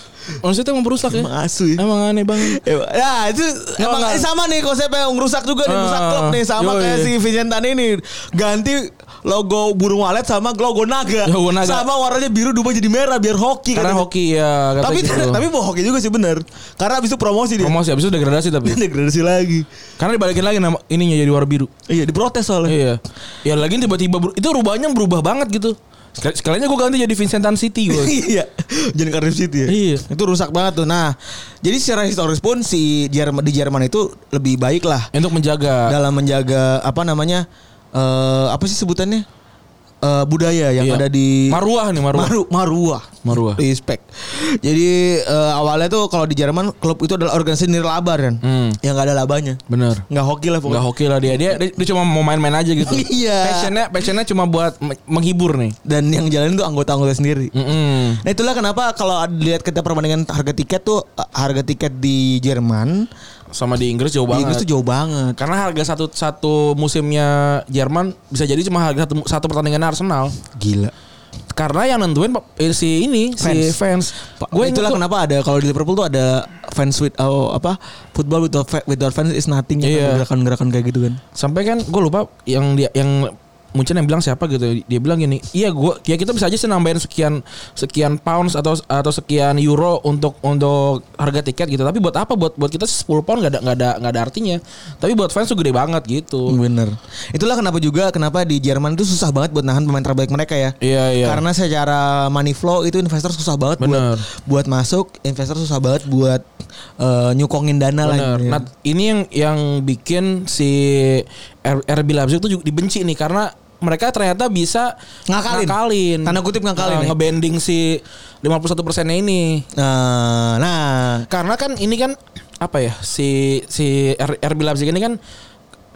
Tuh emang berusak ya. Emang asu ya. Emang aneh banget. Ya itu emang enggak. sama nih konsepnya yang ngerusak juga nih Ah, rusak klub nih sama yoi. kayak si Vincentan ini ganti logo burung walet sama logo naga. Logo naga. Sama warnanya biru berubah jadi merah biar hoki Karena katanya. hoki ya kata Tapi gitu. tapi mau hoki juga sih bener Karena abis itu promosi dia. promosi habis itu degradasi tapi. Degradasi lagi. Karena dibalikin lagi nama ininya jadi warna biru. Iya diprotes soalnya. Iya. Ya lagi tiba-tiba itu rubahnya berubah banget gitu. Sekal- Sekalinya gue ganti jadi Vincentan City gue. Iya, jadi Cardiff City ya. Iya. Itu rusak banget tuh. Nah, jadi secara historis pun si Jerman di Jerman itu lebih baik lah Untuk menjaga dalam menjaga apa namanya eh apa sih sebutannya Eh, budaya yang Iya. ada di Maruah nih maruah. Maru, maruah. Maruah. Respect. Jadi eh, awalnya tuh kalau di Jerman klub itu adalah organisasi nirlaba kan. Hmm. Yang gak ada labanya. Bener. Nggak hoki lah pokoknya. Nggak hoki lah dia. dia. Dia dia cuma mau main-main aja gitu. Iya. Passionnya passionnya cuma buat me- menghibur nih. Dan yang jalanin tuh anggota-anggota sendiri. Mm-mm. Nah itulah kenapa kalau lihat kita perbandingan harga tiket tuh harga tiket di Jerman Sama di Inggris jauh di Inggris banget. tuh jauh banget. Karena harga satu satu musimnya Jerman bisa jadi cuma harga satu, satu pertandingan Arsenal. Gila. Karena yang nentuin eh, si ini si fans. Gue itulah kenapa ada kalau di Liverpool tuh ada fans with oh, apa football without fa- without fans is nothing ya Iya. kan, gerakan-gerakan kayak gitu kan. sampai kan gue lupa yang dia yang Munchen yang bilang siapa gitu dia bilang gini iya gua ya kita bisa aja sih nambahin sekian sekian pounds atau atau sekian euro untuk untuk harga tiket gitu tapi buat apa buat buat kita sih 10 pound nggak ada nggak ada nggak ada artinya tapi buat fans tuh gede banget gitu Bener. Itulah kenapa juga kenapa di Jerman itu susah banget buat nahan pemain terbaik mereka ya. iya iya Karena secara money flow itu investor susah banget buat Bener. buat masuk, investor susah banget buat eh, nyukongin dana lah. Bener. gitu ya. Nah, ini yang yang bikin si RB Leipzig tuh juga dibenci nih karena mereka ternyata bisa Ngakalin. ngakalin. Tanda kutip ngakalin Nah, ya. ngebanding si 51 persennya ini. Nah, nah, Karena kan ini kan apa ya si si RB Leipzig ini kan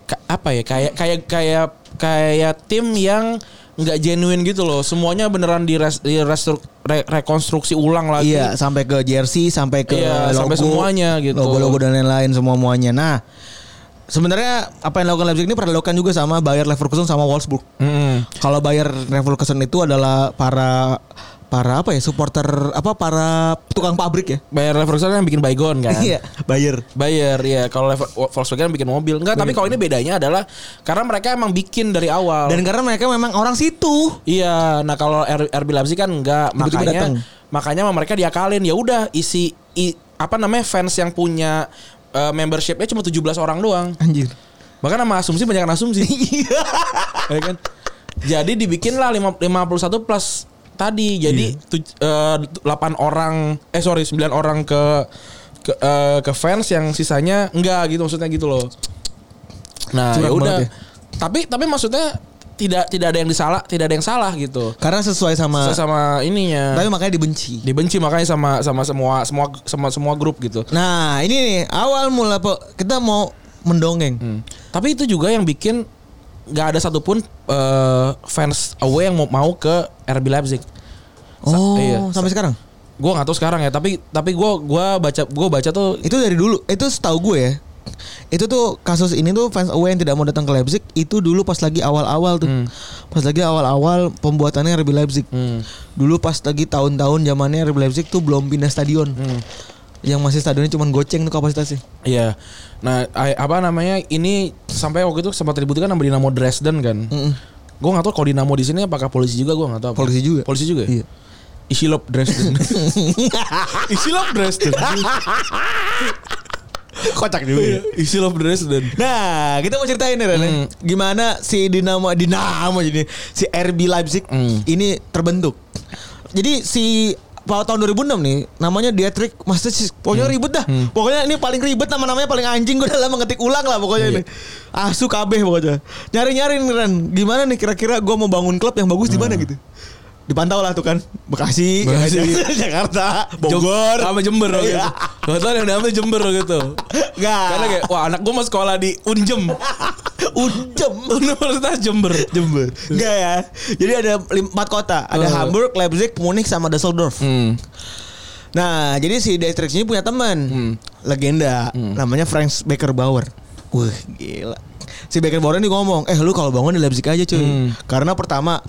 ka- apa ya kayak kayak kayak kayak tim yang nggak genuine gitu loh. Semuanya beneran di, res, di restru- re- rekonstruksi ulang lagi. iya sampai ke jersey, sampai ke Iya, logo, sampai semuanya gitu. Logo-logo dan lain-lain semua muanya. Nah, sebenarnya apa yang dilakukan Leipzig ini pernah dilakukan juga sama Bayer Leverkusen sama Wolfsburg. Mm-mm. Kalau Bayer Leverkusen itu adalah para para apa ya supporter apa para tukang pabrik ya. Bayer Leverkusen kan bikin baygon kan. Iya, Bayer. Bayer ya kalau Volkswagen bikin mobil enggak tapi kalau ini bedanya adalah karena mereka emang bikin dari awal Dan karena mereka memang orang situ. iya nah kalau RB Leipzig kan enggak Tiba-tiba makanya datang. makanya mereka diakalin ya udah isi i- apa namanya fans yang punya eh, membershipnya cuma 17 orang doang. Anjir. bahkan sama asumsi banyak asumsi. Iya. ya kan? Jadi dibikinlah lima- 51 plus tadi. Jadi tuj- eh, 8 orang eh sorry 9 orang ke ke, eh, ke fans yang sisanya enggak gitu maksudnya gitu loh. Nah ya udah. ya. tapi tapi maksudnya tidak tidak ada yang disalah tidak ada yang salah gitu Karena sesuai sama Sesuai sama ininya tapi makanya dibenci. dibenci makanya sama sama semua semua sama semua grup gitu Nah, ini nih awal mula kita mau mendongeng. Hmm. Tapi itu juga yang bikin nggak ada satupun eh, fans away yang mau mau ke RB Leipzig. Sa- Oh, iya. sampai sekarang. Gue nggak tahu sekarang ya, tapi tapi gue gua baca gua baca tuh Itu dari dulu. Itu setahu gue ya. Itu tuh kasus ini tuh fans away yang tidak mau datang ke Leipzig itu dulu pas lagi awal-awal tuh. Pas lagi awal-awal pembuatannya RB Leipzig. Hmm. Dulu pas lagi tahun-tahun zamannya RB Leipzig tuh belum pindah stadion. Hmm. Yang masih stadionnya cuma goceng tuh kapasitasnya. Iya. Nah, apa namanya? Ini sampai waktu itu sempat ributkan sama Dinamo Dresden kan. Mm-mm. Gue nggak tahu kalau Dinamo di sini apakah polisi juga gue nggak tahu. apa. Polisi juga. Polisi juga. Iya. Isilop Dresden. Isilop Dresden. Kocak juga. ya. Isilop Dresden. Nah, kita mau ceritain nih Ren. Hmm. Gimana si Dinamo Dinamo jadi si RB Leipzig Hmm. ini terbentuk. Jadi si pada tahun 2006 nih namanya Dietrich Mateschitz. Pokoknya Hmm. ribet dah. Pokoknya ini paling ribet nama-namanya paling anjing gue dalam mengetik ulang lah pokoknya Iya. ini. Asu kabeh pokoknya. Nyari-nyari nih Ren. Gimana nih kira-kira gue mau bangun klub yang bagus di mana Hmm. gitu. Dipantau lah tuh kan Bekasi, Bekasi. Jakarta, Bogor, sama Jember gitu. Iya. Kebetulan yang namanya Jember gitu. Nggak. Karena kayak wah anak gue mau sekolah di Unjem. Unjem. Universitas Jember. Jember. Enggak ya. Jadi ada empat kota. Ada Eh. Hamburg, Leipzig, Munich sama Düsseldorf. Hmm. Nah, jadi si Dietrich ini punya teman. Hmm. Legenda. Namanya Franz Beckerbauer. Wah, gila. Si Beckerbauer ini ngomong, "Eh, lu kalau bangun di Leipzig aja, cuy." Hmm. Karena pertama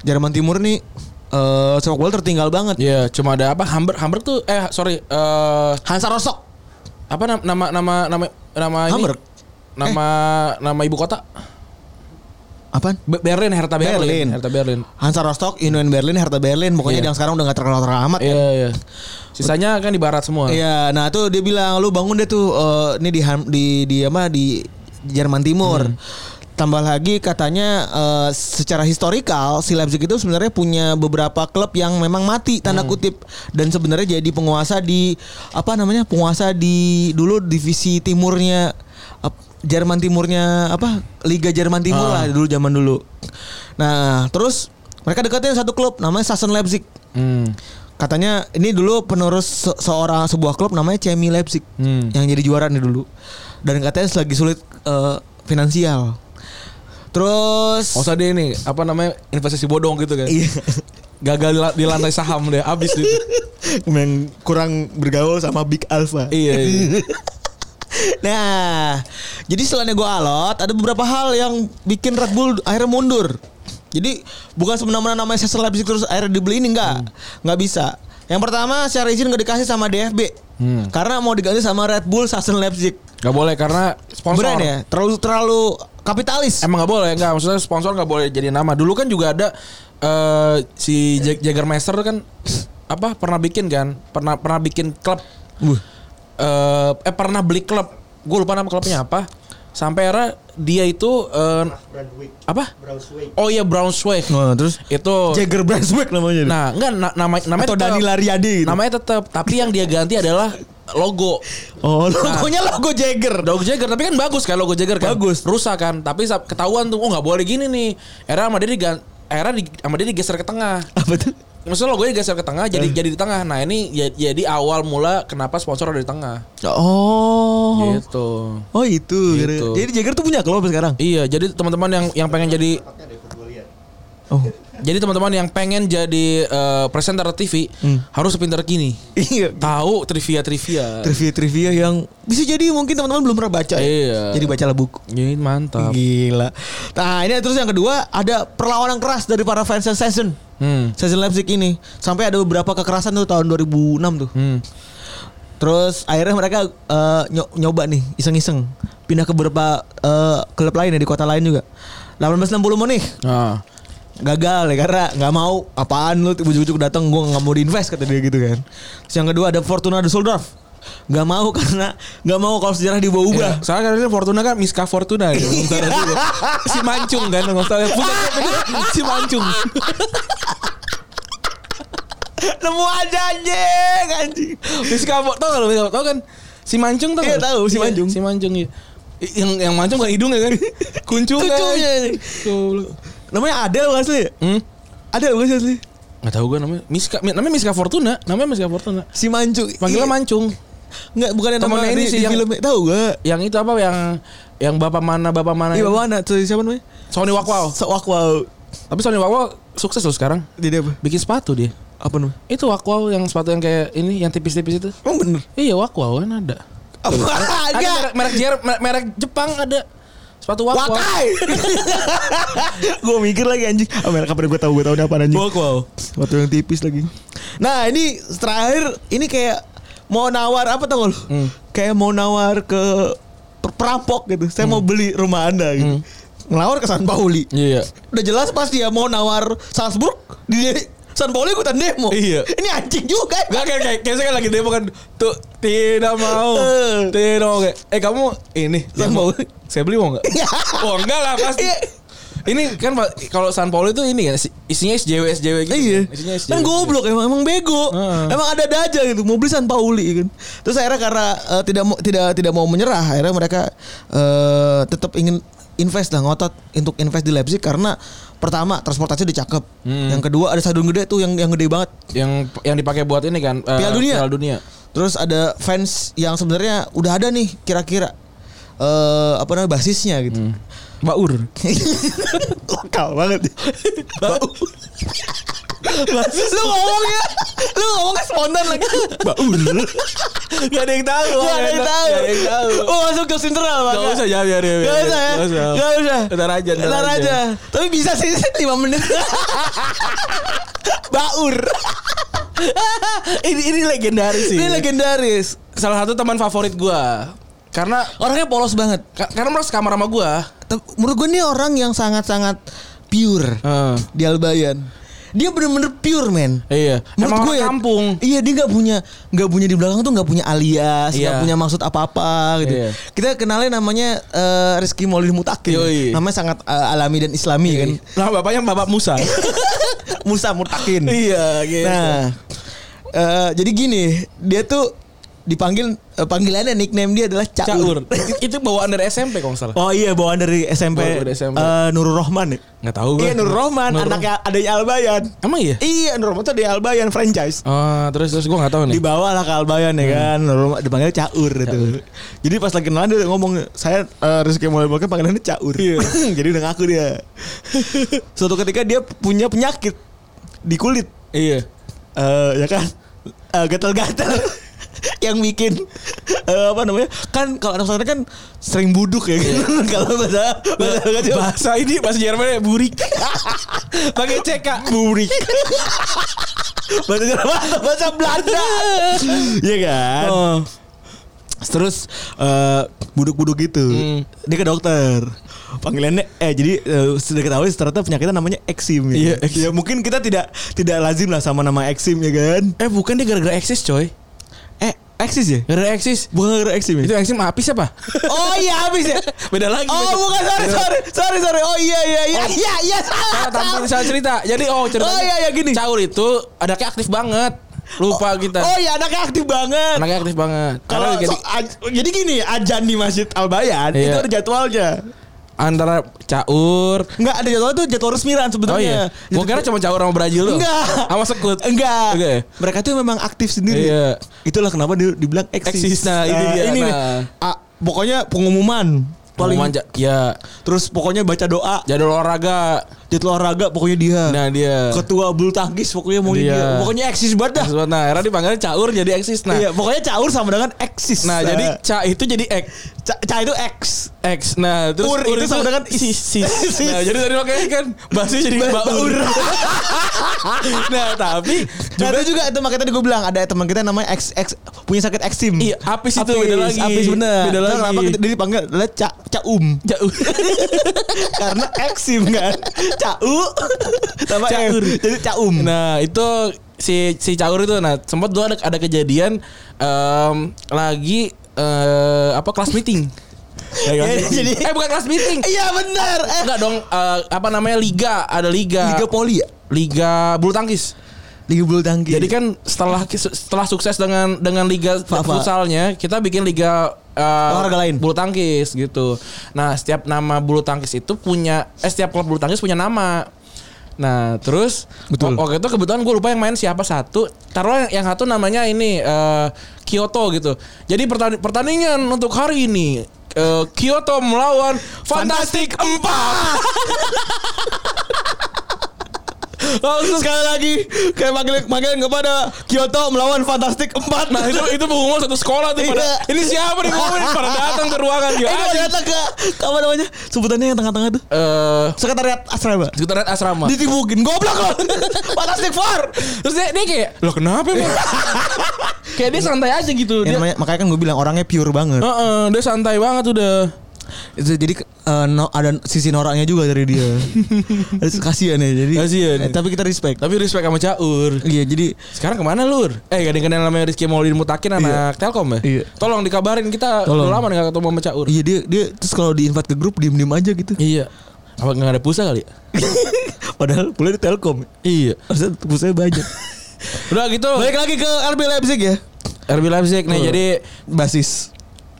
Jerman Timur nih eh sepak bola tertinggal banget. Iya, cuma ada apa? Hamburg, Hamburg tuh eh sorry, eh Hansa Rostock. apa nam- nama nama nama nama ini? Hamburg. Nama nama ibu kota? Apaan? Be- Berlin, Hertha Berlin. Berlin. Hertha Berlin. Hansa Rostock, Union Berlin, Hertha Berlin. Pokoknya Iya. yang sekarang udah gak terkenal terkenal amat. Iya, iya. Sisanya kan di barat semua. Iya, nah tuh dia bilang lu bangun deh tuh eh, ini di di di apa di Jerman Timur. Hmm. Tambah lagi katanya eh, secara historikal si Leipzig itu sebenarnya punya beberapa klub yang memang mati tanda Hmm. kutip dan sebenarnya jadi penguasa di apa namanya penguasa di dulu divisi timurnya ap- Jerman Timurnya apa Liga Jerman Timur Ah. lah dulu zaman dulu. Nah terus mereka deketin satu klub namanya Sassen Leipzig. Hmm. Katanya ini dulu penerus se- seorang sebuah klub namanya Chemie Leipzig Hmm. yang jadi juara nih dulu. Dan katanya lagi sulit eh, finansial. Terus Oh, deh ini apa namanya investasi bodong gitu kan. Iya. Gagal di la- di lantai saham deh, habis gitu. yang kurang bergaul sama Big Alpha. iya, iya. Nah, jadi setelah gue alot, ada beberapa hal yang bikin Red Bull akhirnya mundur. Jadi bukan semena-mena namanya Leipzig terus akhirnya dibeli ini enggak, nggak bisa. Yang pertama secara izin nggak dikasih sama DFB, Hmm. karena mau diganti sama Red Bull Sasser Leipzig. Gak boleh karena sponsor. Brand ya, terlalu terlalu kapitalis. Emang nggak boleh, nggak maksudnya sponsor nggak boleh jadi nama. Dulu kan juga ada eh si Jag- Jagermeister kan apa pernah bikin kan, pernah pernah bikin klub. Eh, eh pernah beli klub. Gue lupa nama klubnya apa. Sampai era dia itu eh, apa? Oh iya Braunschweig. Oh, terus Itu Jagger Brunswick namanya. Nah, enggak na- nama namanya Atau Dani Lariadi gitu. Namanya tetap, tapi yang dia ganti adalah logo. oh, logonya logo Jagger. Logo Jagger tapi kan bagus kan logo Jagger kan. Bagus. Rusak kan. Tapi ketahuan tuh oh nggak boleh gini nih. Era sama dia digan era di, sama dia digeser ke tengah. Apa tuh? Maksudnya logonya digeser ke tengah jadi jadi di tengah. Nah, ini ya- jadi awal mula kenapa sponsor ada di tengah. Oh. Gitu. Oh itu. Gitu. Jadi Jagger tuh punya klub sekarang. Iya, jadi teman-teman yang yang pengen jadi Oh. jadi teman-teman yang pengen jadi eh, presenter TV harus sepintar gini. Iya. Tahu trivia-trivia. Trivia-trivia yang bisa jadi mungkin teman-teman belum pernah baca. ya. Iya. Jadi bacalah buku. Ini mantap. Gila. Nah ini terus yang kedua ada perlawanan keras dari para fans Season. Hmm. Season Leipzig ini sampai ada beberapa kekerasan tuh tahun 2006 tuh. Hmm. Terus akhirnya mereka nyo- nyoba nih iseng-iseng pindah ke beberapa eh, klub lain ya di kota lain juga. 1860 Munich Ah. Gagal ya karena nggak mau apaan lu ujuk-ujuk datang gue nggak mau diinvest kata dia gitu kan. Terus yang kedua ada Fortuna Düsseldorf nggak mau karena nggak mau kalau sejarah diubah-ubah. Iya. Soalnya kan Fortuna kan Miska Fortuna. Misalnya juga. si Mancung kan. Bukan si Mancung. Nemu aja anjing anjing. Miska Fortuna tau gak lu? Tau kan si Mancung tau Iya, tahu, si Iya, Mancung. Si Mancung iya. I- Yang yang Mancung kan hidung ya kan. Kuncung kan. Kuncungnya. Namanya Adel bukan asli? ya? Hmm? Adel bukan sih asli? Gak tau gue namanya Miska namanya Miska Fortuna namanya Miska Fortuna Si Mancu. panggilnya Iya. Mancung Enggak, bukan yang Temennya nama ini di, sih di yang- filmnya. Tahu gak? yang itu apa yang yang bapak mana bapak mana Iya, anak tuh siapa namanya? Sony Wakwau Sewak wow. tapi Sony Wakwau sukses loh sekarang Dia apa? bikin sepatu dia Apa namanya? itu Wakwau yang sepatu yang kayak ini yang tipis-tipis itu Emang bener? iya Wakwau kan ada Apa? ada merek merek, merek, merek Jepang ada sepatu Wakwau Wakai. gue mikir lagi anjing. Ah, mereka pada gue tahu gue tahu apa anjing. Wakwau Waktu yang tipis lagi. Nah ini terakhir ini kayak mau nawar apa tau lu? Hmm. Kayak mau nawar ke per- perampok gitu. Saya mau beli rumah anda gitu. Ngelawar ke San Pauli. iya Udah jelas pas dia mau nawar Salzburg di San Pauli ikutan demo. Iya. Ini anjing juga. Gak kayak kayak kayak saya kan lagi demo kan tuh tidak mau Eh. tidak mau kayak eh kamu ini San. Pauli. saya beli mau nggak oh enggak lah pasti Iya. ini kan kalau San Paulo itu ini kan isi- isinya SJW SJW gitu Iya. isinya SJW Kan goblok emang emang bego. Heeh. Emang ada-ada aja gitu. Mau beli San Pauli kan. Terus akhirnya karena eh, tidak tidak tidak mau menyerah, akhirnya mereka eh, tetap ingin invest lah ngotot untuk invest di Leipzig karena pertama transportasi udah cakep. Hmm. Yang kedua ada stadion gede tuh yang yang gede banget. Yang yang dipakai buat ini kan eh, Piala Dunia. Piala Dunia. Terus ada fans yang sebenarnya udah ada nih kira-kira eh apa namanya basisnya gitu. Hmm. Baur. Lokal banget. Bau. lu ngomongnya, lu ngomongnya spontan lagi. Baur. Gak ada yang tahu. Gak ada yang tahu. Gak ada yang tahu. Oh masuk ke internal bang. Gak usah ya biar biar. Gak usah ya. Gak usah. Ntar aja. Ntar aja. Tapi bisa sih 5 menit. Baur. ini ini legendaris sih. Ini legendaris. Salah satu teman favorit gua. Karena Orangnya polos banget. ka- karena mereka kamar sama gua. Te- Menurut gue ini orang yang sangat-sangat pure Heeh. di Albayan. Dia bener-bener pure men. Iya. Menurut Emang gue ya, kampung. Iya dia nggak punya nggak punya di belakang tuh nggak punya alias, nggak Iya. punya maksud apa-apa gitu. Iya. Kita kenalnya namanya eh, Rizky Maulid Mutakin. Yoi. Namanya sangat eh, alami dan islami kan. Nah, bapaknya Bapak Musa. Musa Mutakin. iya, gitu. Nah, eh, jadi gini, dia tuh dipanggil eh, panggilannya nickname dia adalah Caur. Caur. itu bawaan dari SMP kalau nggak salah. Oh iya bawaan dari SMP, Bawaan dari SMP. eh, Nurul Rohman ya. Nggak tahu gua. Iya Nurul Rohman, Nur- anaknya adanya Albayan. Emang iya? Iya Nurul Rohman tuh di Albayan franchise. Oh, terus terus gua nggak tahu nih. Dibawa lah ke Albayan ya kan, Nurul Rohman dipanggil Caur gitu. Jadi pas lagi kenalan dia ngomong saya uh, Rizky mulai Mulai panggilannya Caur. Jadi udah ngaku dia. Suatu ketika dia punya penyakit di kulit. Iya. eh ya kan Eh, gatal-gatal yang bikin eh, apa namanya kan kalau anak pesantren kan sering buduk ya kan kalau bahasa bahasa Bahasa ini bahasa Jerman ya burik. Pakai CK. burik bahasa Jerman bahasa Belanda Iya kan Oh. terus eh, buduk-buduk gitu Hmm. dia ke dokter panggilannya eh jadi eh, sudah ketahui ternyata penyakitnya namanya eksim Iya, ya. eksim. ya mungkin kita tidak tidak lazim lah sama nama eksim ya kan Eh bukan dia gara-gara eksis coy. Eksis ya Gara-gara eksis. bukan gara eksim ya Itu eksis apis apa? Oh iya habis ya. Beda lagi. Oh beda. bukan sorry sorry sorry sorry. Oh iya iya iya iya iya salah. Salah tampil salah cerita. Jadi oh cerita. Oh, iya, iya, gini. Caur itu anaknya aktif banget. Lupa kita. Oh iya anaknya aktif banget. Anaknya aktif banget. Kalau jadi so- jadi gini ajan di Masjid Albayan Iya. itu ada jadwalnya. Antara caur. Enggak ada jadwal itu jadwal resmiran Oh sebenarnya. iya. Gua kira cuma caur sama Brazil doang. Enggak. Sama sekut. Enggak. Oke. Mereka tuh memang aktif sendiri. Iya. Itulah kenapa dibilang eksis. Eksis, nah, ini dia, ini nih. nah. Ah, pokoknya pengumuman paling Pengumuman ja- ya terus pokoknya baca doa jadwal olahraga. Jadwal olahraga pokoknya dia. Nah dia. Ketua bulu tangkis pokoknya mau Dia. dia. Pokoknya eksis banget dah. Nah, era dipanggil caur jadi eksis. Nah, iya, pokoknya caur sama dengan eksis. nah jadi ca itu jadi ek. ca, ca itu X. X. Nah, terus Ur itu sama dengan sis. sis. Sis. Nah, jadi tadi makanya kan bahasnya jadi Ba- baur. nah, tapi Nah, juga itu juga itu makanya tadi gue bilang ada teman kita namanya X, X punya sakit eksim. Iya, apis itu beda lagi. Apis bener. Beda lagi. Kenapa kita dipanggil adalah ca, caum jauh. karena eksim kan. Cau sama Caur. Jadi caum. Nah, itu si si caur itu nah sempat dulu ada ada kejadian em, lagi eh, apa kelas meeting. Ya, Ya, jadi- eh bukan kelas meeting. Iya benar. Eh, Enggak dong eh, apa namanya liga, ada liga. Liga Poli ya? Liga bulu tangkis. Liga bulu tangkis. Jadi kan setelah setelah sukses dengan dengan liga futsalnya, kita bikin liga eh, Olahraga lain. bulu tangkis gitu. Nah, setiap nama bulu tangkis itu punya eh setiap klub bulu tangkis punya nama. Nah, terus Betul. Waktu itu kebetulan gue lupa yang main siapa satu. Taruh yang, yang satu namanya ini eh, Kyoto gitu. Jadi pertandingan, untuk hari ini eh, Kyoto melawan Fantastic 4. Langsung sekali lagi kayak manggil manggilin kepada Kyoto melawan Fantastic 4. Nah itu itu pengumuman satu sekolah tuh pada Iya. ini siapa nih ngomongin pada datang ke ruangan Eh, gitu. kalau datang ke apa namanya? Sebutannya yang tengah-tengah tuh. Eh Sekretariat asrama. sekretariat asrama. Ditibukin goblok loh. Fantastic Four. Terus dia, dia kayak, loh kenapa emang? kayak dia santai aja gitu. Ya, Dia, makanya kan gue bilang orangnya pure banget. Heeh, dia santai banget udah. Itu jadi eh, no, ada sisi noraknya juga dari dia. Kasihan ya jadi. Kasihan. eh, tapi kita respect. Tapi respect sama Caur. Iya jadi Sekarang ke mana lur? Eh gak ada yang kenal namanya Rizky Maulidin Mutakin anak Telkom ya? Iya. Tolong dikabarin kita Tolong. udah lama gak ketemu sama Caur. iya dia dia terus kalau di invite ke grup diem diem aja gitu. Iya. Apa gak ada pulsa kali ya? Padahal boleh di Telkom. Iya. Harusnya pulsanya banyak. Udah gitu. Balik lagi ke RB Leipzig ya. RB Leipzig nih Oh. jadi Basis.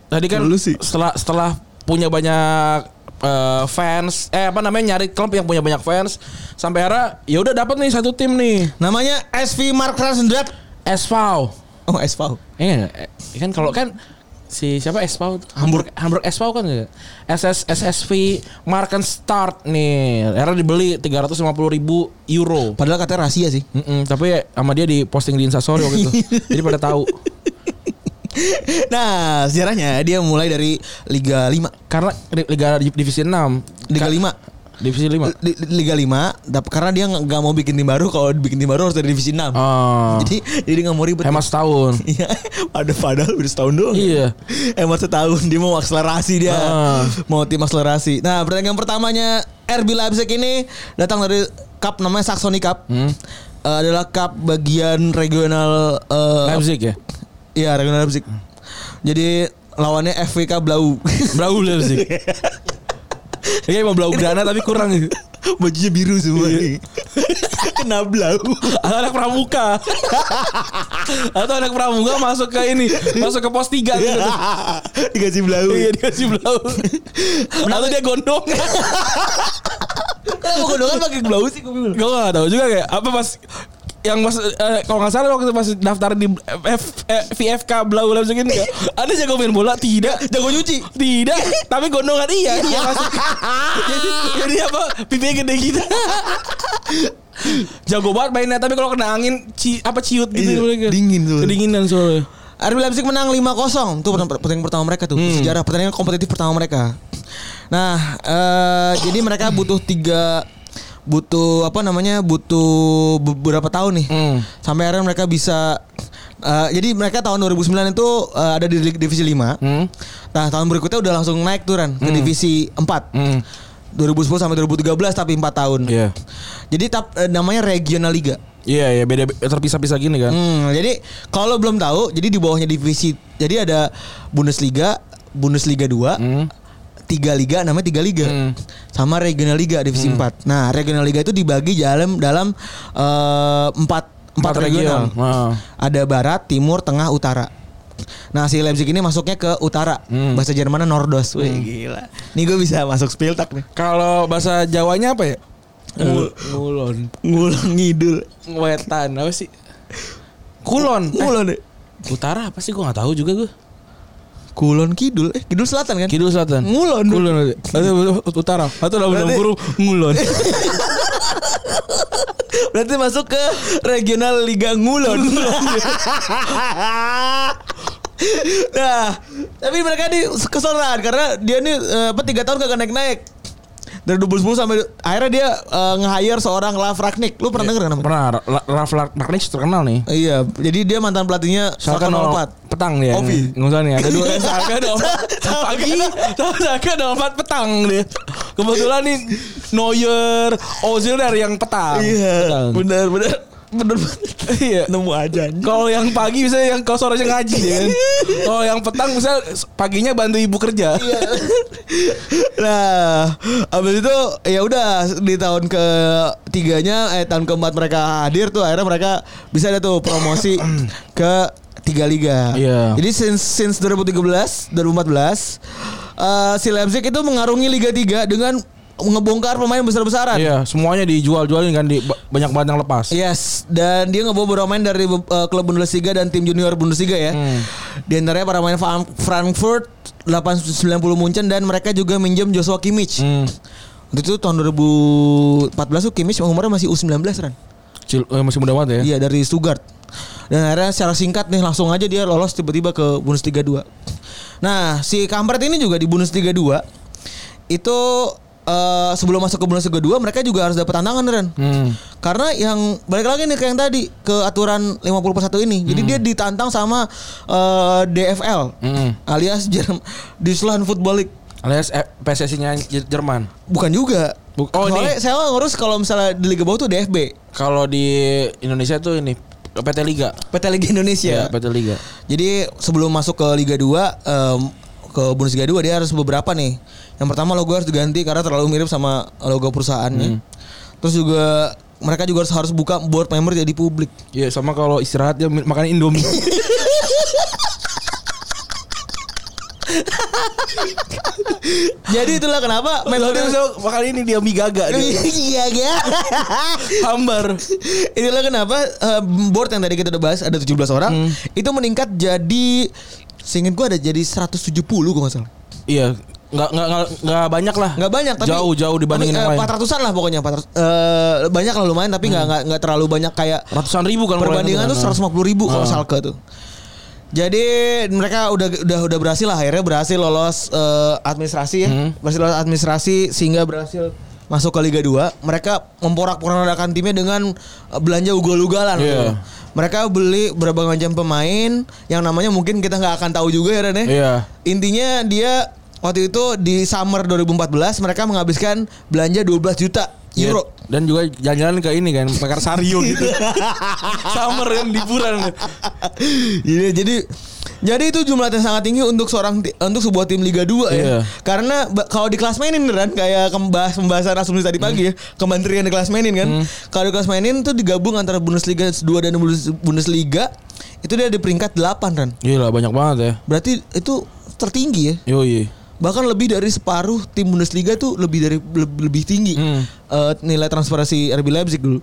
tadi kan Dulu sih. setelah setelah punya banyak eh, fans. Eh apa namanya nyari klub yang punya banyak fans. Sampai akhirnya ya udah dapat nih satu tim nih. Namanya SV Mark Ransendrat. SV Oh, SV. eh eh, kan kalau kan si siapa SV Hamburg. Hamburg SV kan ya? SS SSV Marken Start nih. Akhirnya dibeli 350 ribu euro. Padahal katanya rahasia sih. Mm-mm, tapi sama dia di posting di Instastory waktu itu. Jadi pada tahu Nah, sejarahnya dia mulai dari Liga 5. karena Liga Divisi 6 Liga Ka- 5. Divisi 5 Li- Liga 5 dap- karena dia nggak nggak mau bikin tim baru kalau bikin tim baru harus dari divisi 6. Oh. Jadi jadi dia nggak mau ribet. Hemat setahun. Iya, ada padahal udah setahun doang. Iya. Hemat setahun dia mau akselerasi dia. Ah. Mau tim akselerasi. Nah, pertandingan pertamanya RB Leipzig ini datang dari cup namanya Saxony Cup. Hmm. Eh, adalah cup bagian regional eh, Leipzig ya. Iya, regional Leipzig. Jadi lawannya FVK Blau. Blau Leipzig. Kayaknya mau blau grana tapi kurang gitu. Bajunya biru semua nih. Kena blau. Atau anak pramuka. Atau anak pramuka masuk ke ini, masuk ke pos 3 gitu. Dikasih blau. Iya dikasih blau. Atau dia gondong. Kenapa gondongan pakai blau sih. Gue gak tau juga kayak apa pas yang mas eh, kalau nggak salah waktu pas daftar di F, eh, VFK Blau Leipzig ini kan, ada jago main bola? Tidak. Jago nyuci. tidak. Tapi gondongan iya iya masuk. Jadi jadi apa? Pipinya gede gitu. Jago banget mainnya tapi kalau kena angin ci, apa ciut gitu Iya, mereka. dingin tuh. kedinginan soalnya. RB Leipzig menang 5-0 Tuh pertandingan pertandingan pertama mereka tuh. Hmm. Sejarah pertandingan kompetitif pertama mereka. Nah eh, Jadi mereka butuh tiga Butuh apa namanya Butuh beberapa tahun nih Hmm. Sampai akhirnya mereka bisa eh, Jadi mereka tahun 2009 itu eh, Ada di divisi 5 hmm. Nah tahun berikutnya udah langsung naik tuh Ran Ke divisi 4 Hmm. 2010 sampai 2013 tapi 4 tahun Iya. Jadi tap, eh, namanya regional liga Iya iya beda terpisah-pisah gini kan. Hmm, jadi kalau belum tahu, jadi di bawahnya divisi, jadi ada Bundesliga, Bundesliga 2, Hmm. Tiga liga namanya tiga liga. Hmm. Sama regional liga divisi 4. Nah, regional liga itu dibagi dalam dalam eh, empat empat regional. Nah. Ada barat, timur, tengah, utara. Nah si Leipzig ini masuknya ke utara Hmm. Bahasa Jermannya Nordos Wih gila Nih gue bisa masuk Spieltag nih Kalau bahasa Jawanya apa ya? Ngul, ngulon. Ngulon ngidul Wetan apa sih? Kulon. Eh, Ngulon deh utara apa sih? Gue nggak tahu juga gue. Kulon kidul Eh kidul selatan kan Kidul selatan. Ngulon. Ngulon. Atau utara. Atau dalam Berarti- guru ngulon. Berarti masuk ke regional Liga Ngulon. nah, tapi mereka ini kesoran karena dia ini eh, apa tiga tahun gak naik naik dari 2010 sampai akhirnya dia eh, nge-hire seorang Laf Ragnik. Lu pernah denger kan namanya? Pernah Ra- Ralf Ragnick terkenal nih. Iya, jadi dia mantan pelatihnya Schalke Schalke 04 04. petang dia. Ovi. Nggak usah nih ada dua kan Schalke 04 pagi, Schalke 04 petang dia. Kebetulan nih Neuer, Ozil dari yang petang. Iya, Petang. Benar banget. Iya. Nemu aja. Kalau yang pagi bisa yang kalau sorenya ngaji ya kan. Kalau yang petang bisa paginya bantu ibu kerja. Iya. nah, abis itu ya udah di tahun ke tiganya eh tahun keempat mereka hadir tuh akhirnya mereka bisa ada tuh promosi ke tiga liga. Iya. Jadi since since 2013, 2014 eh, si Leipzig itu mengarungi Liga 3 dengan ngebongkar pemain besar-besaran. Iya, semuanya dijual-jualin kan di ba- banyak banget yang lepas. Yes, dan dia ngebawa beberapa pemain dari uh, klub Bundesliga dan tim junior Bundesliga ya. Hmm. Di antaranya para pemain Fra- Frankfurt 890 Munchen dan mereka juga minjem Joshua Kimmich. Hmm. Waktu itu tahun 2014 tuh Kimmich umurnya masih U19 kan. Cil- eh, masih muda banget ya. Iya dari Stuttgart. Dan akhirnya secara singkat nih langsung aja dia lolos tiba-tiba ke Bundesliga 2. Nah, si Kampret ini juga di Bundesliga 2 itu eh, sebelum masuk ke Bundesliga 2 mereka juga harus dapat tantangan Ren. Hmm. Karena yang balik lagi nih ke yang tadi ke aturan 50 per 1 ini. Jadi dia ditantang sama eh, DFL Hmm. alias Jerm Deutschland Football League. Alias eh, PSSI-nya Jerman. Bukan juga. Buk- oh, Soalnya ini. saya ngurus kalau misalnya di Liga Bawah tuh DFB, Kalau di Indonesia tuh ini PT Liga. PT Liga Indonesia. Ya, PT Liga. Jadi sebelum masuk ke Liga 2 em, ke Bundesliga 2 dia harus beberapa nih. Yang pertama logo harus diganti karena terlalu mirip sama logo perusahaannya. Terus juga mereka juga harus harus buka board member jadi publik. Iya, sama kalau istirahat dia makan Indomie. Jadi itulah kenapa Metode kali ini dia migaga Iya ya. Hambar. Itulah kenapa eh, board yang tadi kita udah bahas ada 17 orang Hmm. itu meningkat jadi seingat gua ada jadi 170 gua nggak salah. Iya, nggak nggak nggak banyak lah. Nggak banyak tapi jauh jauh dibandingin tapi, yang eh, lain. 400-an lah pokoknya 400 eh, banyak lah lumayan tapi nggak nggak nggak terlalu banyak kayak Ratusan ribu kan kalau perbandingan tuh itu kan. 150 ribu kalau Ah. Salke tuh. Jadi mereka udah udah udah berhasil lah akhirnya berhasil lolos eh, administrasi ya. Hmm. Berhasil lolos administrasi sehingga berhasil masuk ke Liga 2. Mereka memporak-porandakan timnya dengan eh, belanja ugal-ugalan. Iya. Mereka beli berbagai macam pemain yang namanya mungkin kita nggak akan tahu juga ya Ren ya. Iya. Intinya dia waktu itu di summer 2014 mereka menghabiskan belanja 12 juta Iya. euro. Dan juga jalan-jalan ke ini kan, Mekarsariu gitu. Summer kan liburan. Jadi jadi jadi itu jumlah yang sangat tinggi untuk seorang untuk sebuah tim Liga 2 ya. Iya. Karena kalau di kelas mainin kan kayak kembahas pembahasan asumsi tadi pagi ya, kementerian di kelas mainin kan. Kalau di kelas mainin tuh digabung antara Bundesliga 2 dan Bundes- Bundesliga itu dia di peringkat 8 kan. Gila banyak banget ya. Berarti itu tertinggi ya. Yoi. Bahkan lebih dari separuh tim Bundesliga tuh lebih dari lebih, lebih tinggi Hmm. eh, nilai transferasi RB Leipzig dulu.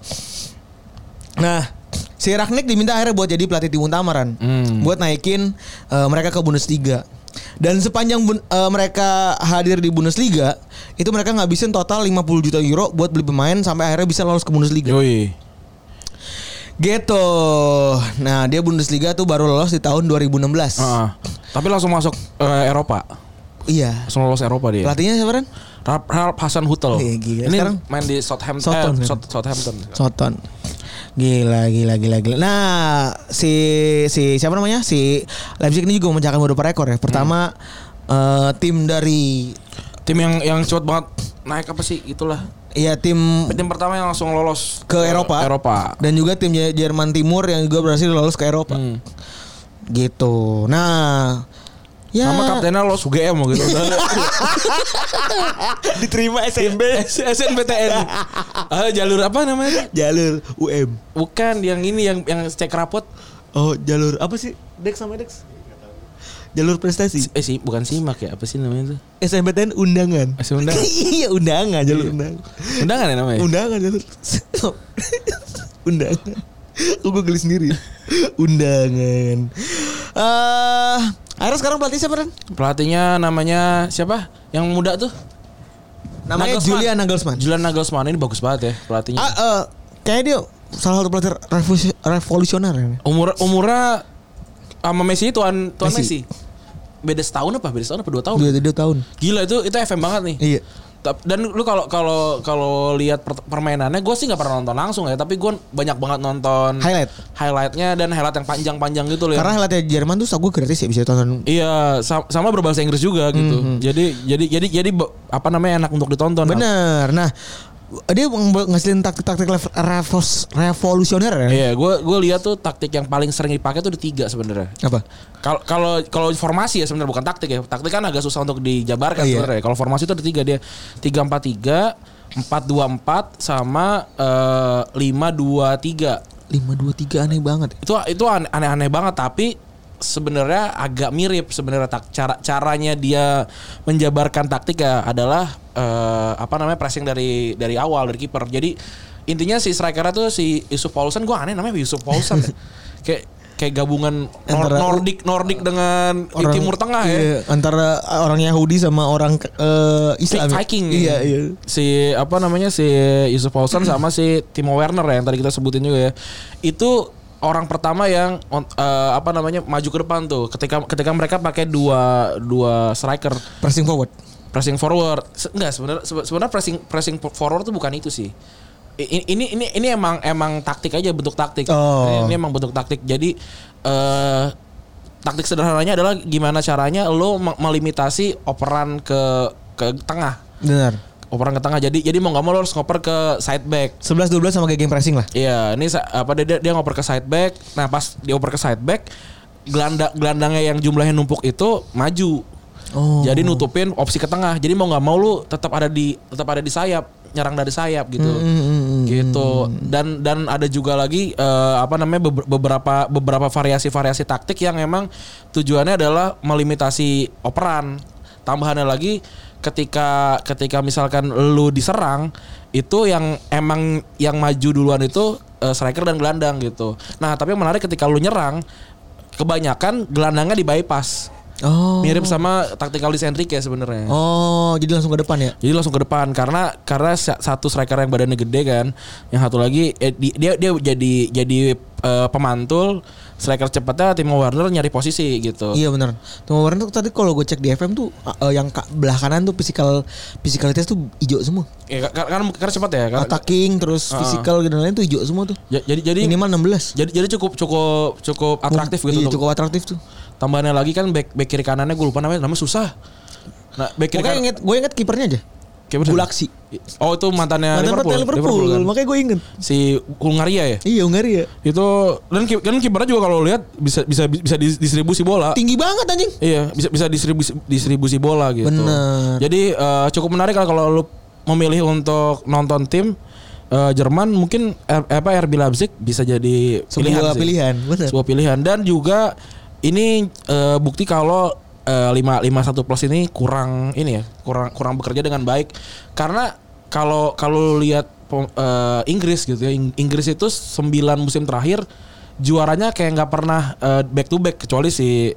Nah, si Ragnik diminta akhirnya buat jadi pelatih tim utama Ran. Hmm. Buat naikin eh, mereka ke Bundesliga. Dan sepanjang bun- eh, mereka hadir di Bundesliga, itu mereka ngabisin total 50 juta euro buat beli pemain sampai akhirnya bisa lolos ke Bundesliga. Yoi. Gitu. Nah, dia Bundesliga tuh baru lolos di tahun 2016. Ah, Tapi langsung masuk eh, Eropa. Iya. Langsung lolos Eropa dia. Pelatihnya siapa Ran? Ralph, Hasan Hutel. Iya, gila. Ini Sekarang- main di Southampton. Southampton, eh, kan? South- Southampton. Soton. Gila, gila, gila, gila. Nah, si si siapa namanya? Si Leipzig ini juga memecahkan beberapa rekor ya. Pertama eh, tim dari Tim yang yang cepet banget naik apa sih? Itulah. ya tim Tim pertama yang langsung lolos ke Eropa. Eropa. Dan juga tim Jer- Jerman Timur yang juga berhasil lolos ke Eropa. Hmm. Gitu. Nah, ya Sama kaptennya lolos UGM gitu. diterima SMB SNBTN. Ah, jalur apa namanya? jalur UM. Bukan yang ini yang yang cek rapot. Oh, jalur apa sih? Dex sama Dex? Jalur prestasi. Eh sih, bukan simak ya. Apa sih namanya itu? SMPTN undangan. Masih undangan. iya, undangan jalur undangan. Undangan ya namanya? Undangan jalur. undangan. Kok gue geli sendiri. undangan. Eh, akhirnya sekarang pelatih siapa Ren? Pelatihnya namanya siapa? Yang muda tuh? Namanya Nagelsmann. Julian Nagelsmann. Julian Nagelsmann ini bagus banget ya pelatihnya. Ah, eh, kayaknya dia salah satu pelatih revolusi- revolusioner ya. Umur umurnya sama Messi tuan tuan Messi. Messi. Beda setahun apa? Beda setahun apa dua tahun? Dua, dua tahun. Gila itu itu FM banget nih. Iya. Dan lu kalau kalau kalau lihat per- permainannya, gue sih nggak pernah nonton langsung ya, tapi gue banyak banget nonton Highlight. highlightnya dan highlight yang panjang-panjang gitu loh. ya. Karena highlightnya Jerman tuh aku gratis ya bisa tonton. Iya, sa- sama berbahasa Inggris juga gitu. Jadi jadi jadi jadi be- apa namanya enak untuk ditonton. Bener. Nah, dia ng- ngasilin taktik-taktik revos- revolusioner ya. Iya, gue gue lihat tuh taktik yang paling sering dipakai tuh ada tiga sebenarnya. Apa? Kalau kalau kalau formasi ya sebenarnya bukan taktik ya. Taktik kan agak susah untuk dijabarkan Iya. sebenarnya. Kalau formasi itu ada tiga dia tiga empat tiga, empat dua empat sama eh, lima dua tiga. 5 2 3 aneh banget. Itu itu ane- aneh-aneh banget tapi sebenarnya agak mirip sebenarnya tak cara caranya dia menjabarkan taktik ya adalah eh, apa namanya pressing dari dari awal dari kiper. Jadi intinya si strikernya tuh si Yusuf Paulsen gue aneh namanya Yusuf Paulsen. ya. kayak kayak gabungan Nor- Antara- Nordik Nordik dengan Orang- Timur Tengah ya. iya, Antara orang Yahudi sama orang eh, Islam. ya. Viking Iya, iya. si apa namanya si Yusuf Paulsen sama si Timo Werner ya yang tadi kita sebutin juga ya itu orang pertama yang eh, apa namanya maju ke depan tuh. Ketika ketika mereka pakai dua dua striker. Pressing forward. pressing forward. Enggak sebenarnya sebe- sebenarnya pressing pressing forward tuh bukan itu sih. I- ini ini ini emang emang taktik aja bentuk taktik. Oh. ini, ini emang bentuk taktik. Jadi eh taktik sederhananya adalah gimana caranya lo me- melimitasi operan ke ke tengah. Benar. Operan ke tengah jadi jadi mau nggak mau lo harus ngoper ke side back 11 12 sama kayak game pressing lah. Iya, ini apa dia, dia ngoper ke side back. Nah, pas dia oper ke side back, gelandang gelandangnya yang jumlahnya numpuk itu maju. Oh. Jadi nutupin opsi ke tengah. Jadi mau nggak mau lu tetap ada di tetap ada di sayap. nyerang dari sayap gitu. Hmm, Gitu. Dan dan ada juga lagi eh, apa namanya beber- beberapa beberapa variasi-variasi taktik yang emang tujuannya adalah melimitasi operan. Tambahannya lagi ketika ketika misalkan lu diserang itu yang emang yang maju duluan itu eh, striker dan gelandang gitu. Nah, tapi yang menarik ketika lu nyerang kebanyakan gelandangnya di bypass. Oh. Mirip sama tactical Enrique sebenarnya. Oh, jadi langsung ke depan ya? Jadi langsung ke depan karena karena sa- satu striker yang badannya gede kan, yang satu lagi eh, di- dia dia jadi jadi eh, pemantul striker cepatnya Timo Werner nyari posisi gitu. Iya benar. Timo Werner tuh tadi kalau gue cek di FM tuh eh, yang belah kanan tuh physical physicalitas tuh hijau semua. Ya, ka- karena karena cepat ya. Karena, Attacking terus Ah. physical dan lain-lain tuh hijau semua tuh. Ja- jadi jadi Minimal 16. jadi jadi cukup cukup cukup atraktif gitu. Iya, cukup atraktif tuh. Tambahannya lagi kan back back kiri kanannya gue lupa namanya namanya susah. Nah, back kiri kanan inget, gue inget kipernya aja. Bener. Gulaksi. Oh, itu mantannya Mantan Liverpool. Liverpool, Liverpool, kan? makanya gue inget. Si Hungaria ya? Iya Hungaria. Itu dan kan kipernya juga kalau lihat bisa bisa bisa dis- distribusi bola. Tinggi banget anjing. Iya, bisa bisa distribusi distribusi bola gitu. Bener. Jadi eh, cukup menarik lah kalau lu memilih untuk nonton tim eh, Jerman mungkin R- apa RB Leipzig bisa jadi pilihan Sebuah sih. pilihan, bener. Sebuah pilihan dan juga ini eh, bukti kalau eh, lima lima satu plus ini kurang ini ya, kurang kurang bekerja dengan baik karena kalau kalau lihat eh, Inggris gitu ya, Ing- Inggris itu 9 musim terakhir juaranya kayak nggak pernah eh, back to back kecuali si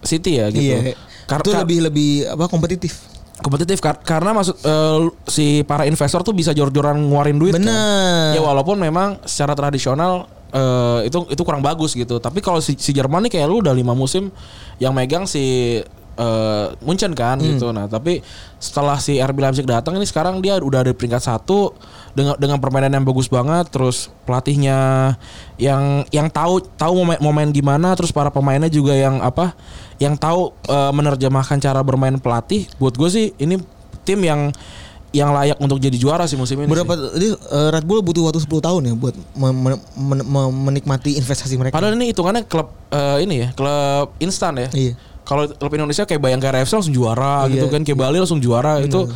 City ya gitu. Iya. Kar- itu kar- lebih lebih apa kompetitif. kompetitif kar- karena maksud eh, si para investor tuh bisa jor-joran ngeluarin duit kan. Bener. Ya walaupun memang secara tradisional eh, itu itu kurang bagus gitu. Tapi kalau si, si Jerman nih kayak lu udah lima musim yang megang si eh, Munchen kan gitu. Nah tapi setelah si RB Leipzig datang ini sekarang dia udah ada di peringkat satu dengan dengan permainan yang bagus banget. Terus pelatihnya yang yang tahu tahu mau main, mau main gimana. Terus para pemainnya juga yang apa yang tahu eh, menerjemahkan cara bermain pelatih. Buat gue sih ini tim yang yang layak untuk jadi juara sih musim ini. Berapa sih. jadi eh, Red Bull butuh waktu 10 tahun ya buat me- me- men- me- menikmati investasi mereka. Padahal ini hitungannya klub eh, ini ya, klub instan ya. Iya. Kalau klub Indonesia kayak Bayangkara FC langsung juara Iya. gitu kan, kayak Bali langsung juara itu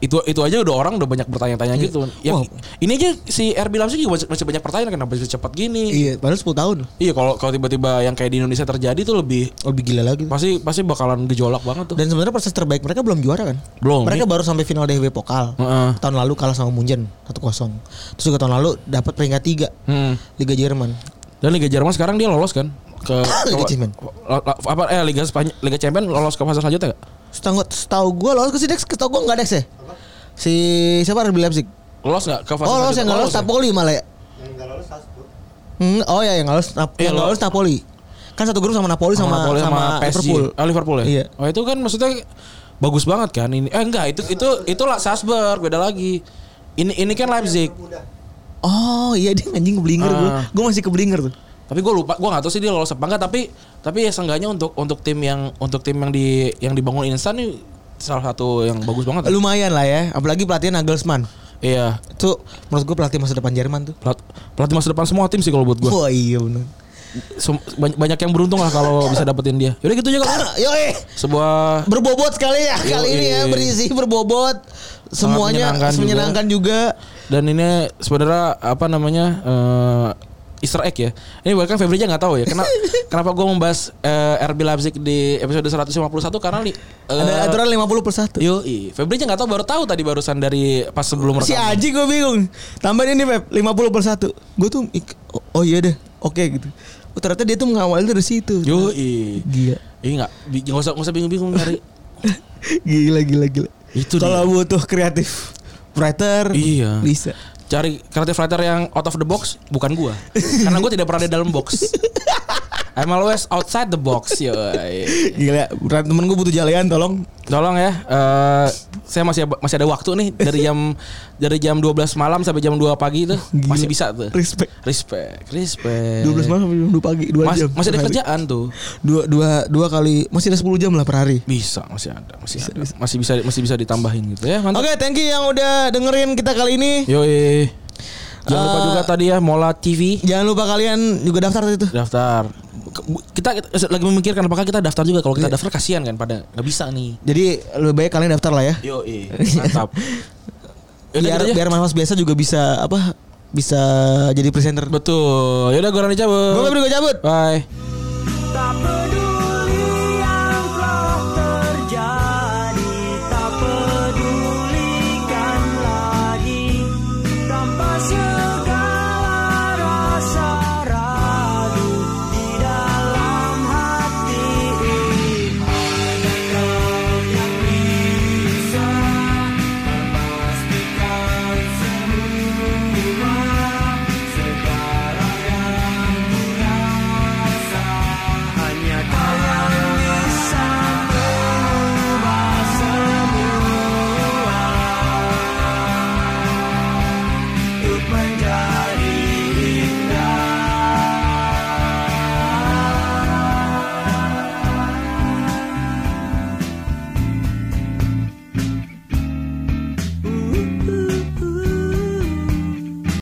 itu itu aja udah orang udah banyak bertanya-tanya gitu. Yang Wah. ini aja si RB Leipzig juga masih banyak pertanyaan kenapa bisa cepat gini. Iya, padahal 10 tahun. Iya, kalau kalau tiba-tiba yang kayak di Indonesia terjadi tuh lebih Lebih gila lagi. pasti pasti bakalan gejolak banget tuh. Dan sebenarnya proses terbaik mereka belum juara kan? Belum. Mereka Ini- baru sampai final DHB Pokal. Heeh. Tahun lalu kalah sama Munchen 1-0. Terus juga tahun lalu dapat peringkat 3 Hmm. Liga Jerman. Dan Liga Jerman sekarang dia lolos kan ke Liga ke- Champion. lo- lo- apa eh Liga Spanyol Liga Champion lolos ke fase selanjutnya gak? Setahu setahu gue lolos ke si Dex, setahu gue enggak Dex ya. Si siapa RB Leipzig? Lolos gak ke fase Oh, lolos yang enggak lolos ya? Napoli malah ya. Hmm, oh ya yang nggak lolos Nap- Iya, yang nggak lo- lolos Napoli. Kan satu grup sama Napoli sama Napoli sama, PSG. Liverpool. Oh, Liverpool ya? Iya. Oh, itu kan maksudnya bagus banget kan ini. Eh enggak, itu itu itu lah Salzburg beda lagi. Ini ini kan Leipzig. Oh iya dia anjing keblinger gue. Ah. Gue masih keblinger tuh. Tapi gue lupa, gue nggak tahu sih dia lolos apa enggak. Tapi tapi ya seenggaknya untuk untuk tim yang untuk tim yang di yang dibangun instan nih salah satu yang bagus banget. Lumayan lah ya, apalagi pelatihan Nagelsmann. Iya. Itu menurut gue pelatih masa depan Jerman tuh. Pelat, pelatih masa depan semua tim sih kalau buat gue. Wah iya benar. banyak yang beruntung lah kalau bisa dapetin dia. Yaudah gitu aja kalau Yo eh sebuah berbobot sekali ya kali Yoi. ini ya berisi berbobot. Semuanya menyenangkan juga. menyenangkan juga. dan ini sebenarnya apa namanya eh, Easter egg ya. Ini bahkan Febri aja nggak tahu ya. Kenapa kenapa gue membahas eh, RB Leipzig di episode 151 karena li, eh, Ada aturan 50 per 1. Yo, Febri aja nggak tahu baru tahu tadi barusan dari pas sebelum Si rekaman. Aji gue bingung. Tambahin ini Pep, 50 per 1. Gue tuh oh, oh iya deh. Oke gitu. Oh, ternyata dia tuh mengawali dari situ. Yo, Gila. Iya nggak, bi- nggak usah nggak usah bingung-bingung nyari. Gila gila gila. Itu Kalau butuh kreatif writer Iya. bisa. Cari kreatif writer yang out of the box bukan gua. Karena gua tidak pernah di dalam box. I'm always outside the box, yo. Gila, temen gue butuh jalian tolong. Tolong ya, eh, saya masih masih ada waktu nih dari jam dari jam 12 malam sampai jam 2 pagi tuh Gila. masih bisa tuh. Respect. Respect, respect. 12 malam sampai jam 2 pagi, 2 Mas- jam. masih ada kerjaan tuh. Dua, dua, dua kali, masih ada 10 jam lah per hari. Bisa, masih ada, masih ada. Masih bisa masih bisa ditambahin gitu ya. Oke, Mantap. thank you yang udah dengerin kita kali ini. Yoi. Jangan lupa Eh, juga tadi ya Mola TV Jangan lupa kalian juga daftar tadi tuh. daftar. Kita, kita lagi memikirkan apakah kita daftar juga kalau kita daftar kasihan kan pada nggak bisa nih. Jadi lebih baik kalian daftar lah ya. Yo, mantap. Biar gitu biar mas-mas biasa juga bisa apa bisa jadi presenter. Betul. Yaudah gue Rani cabut. Gue gue cabut. Bye.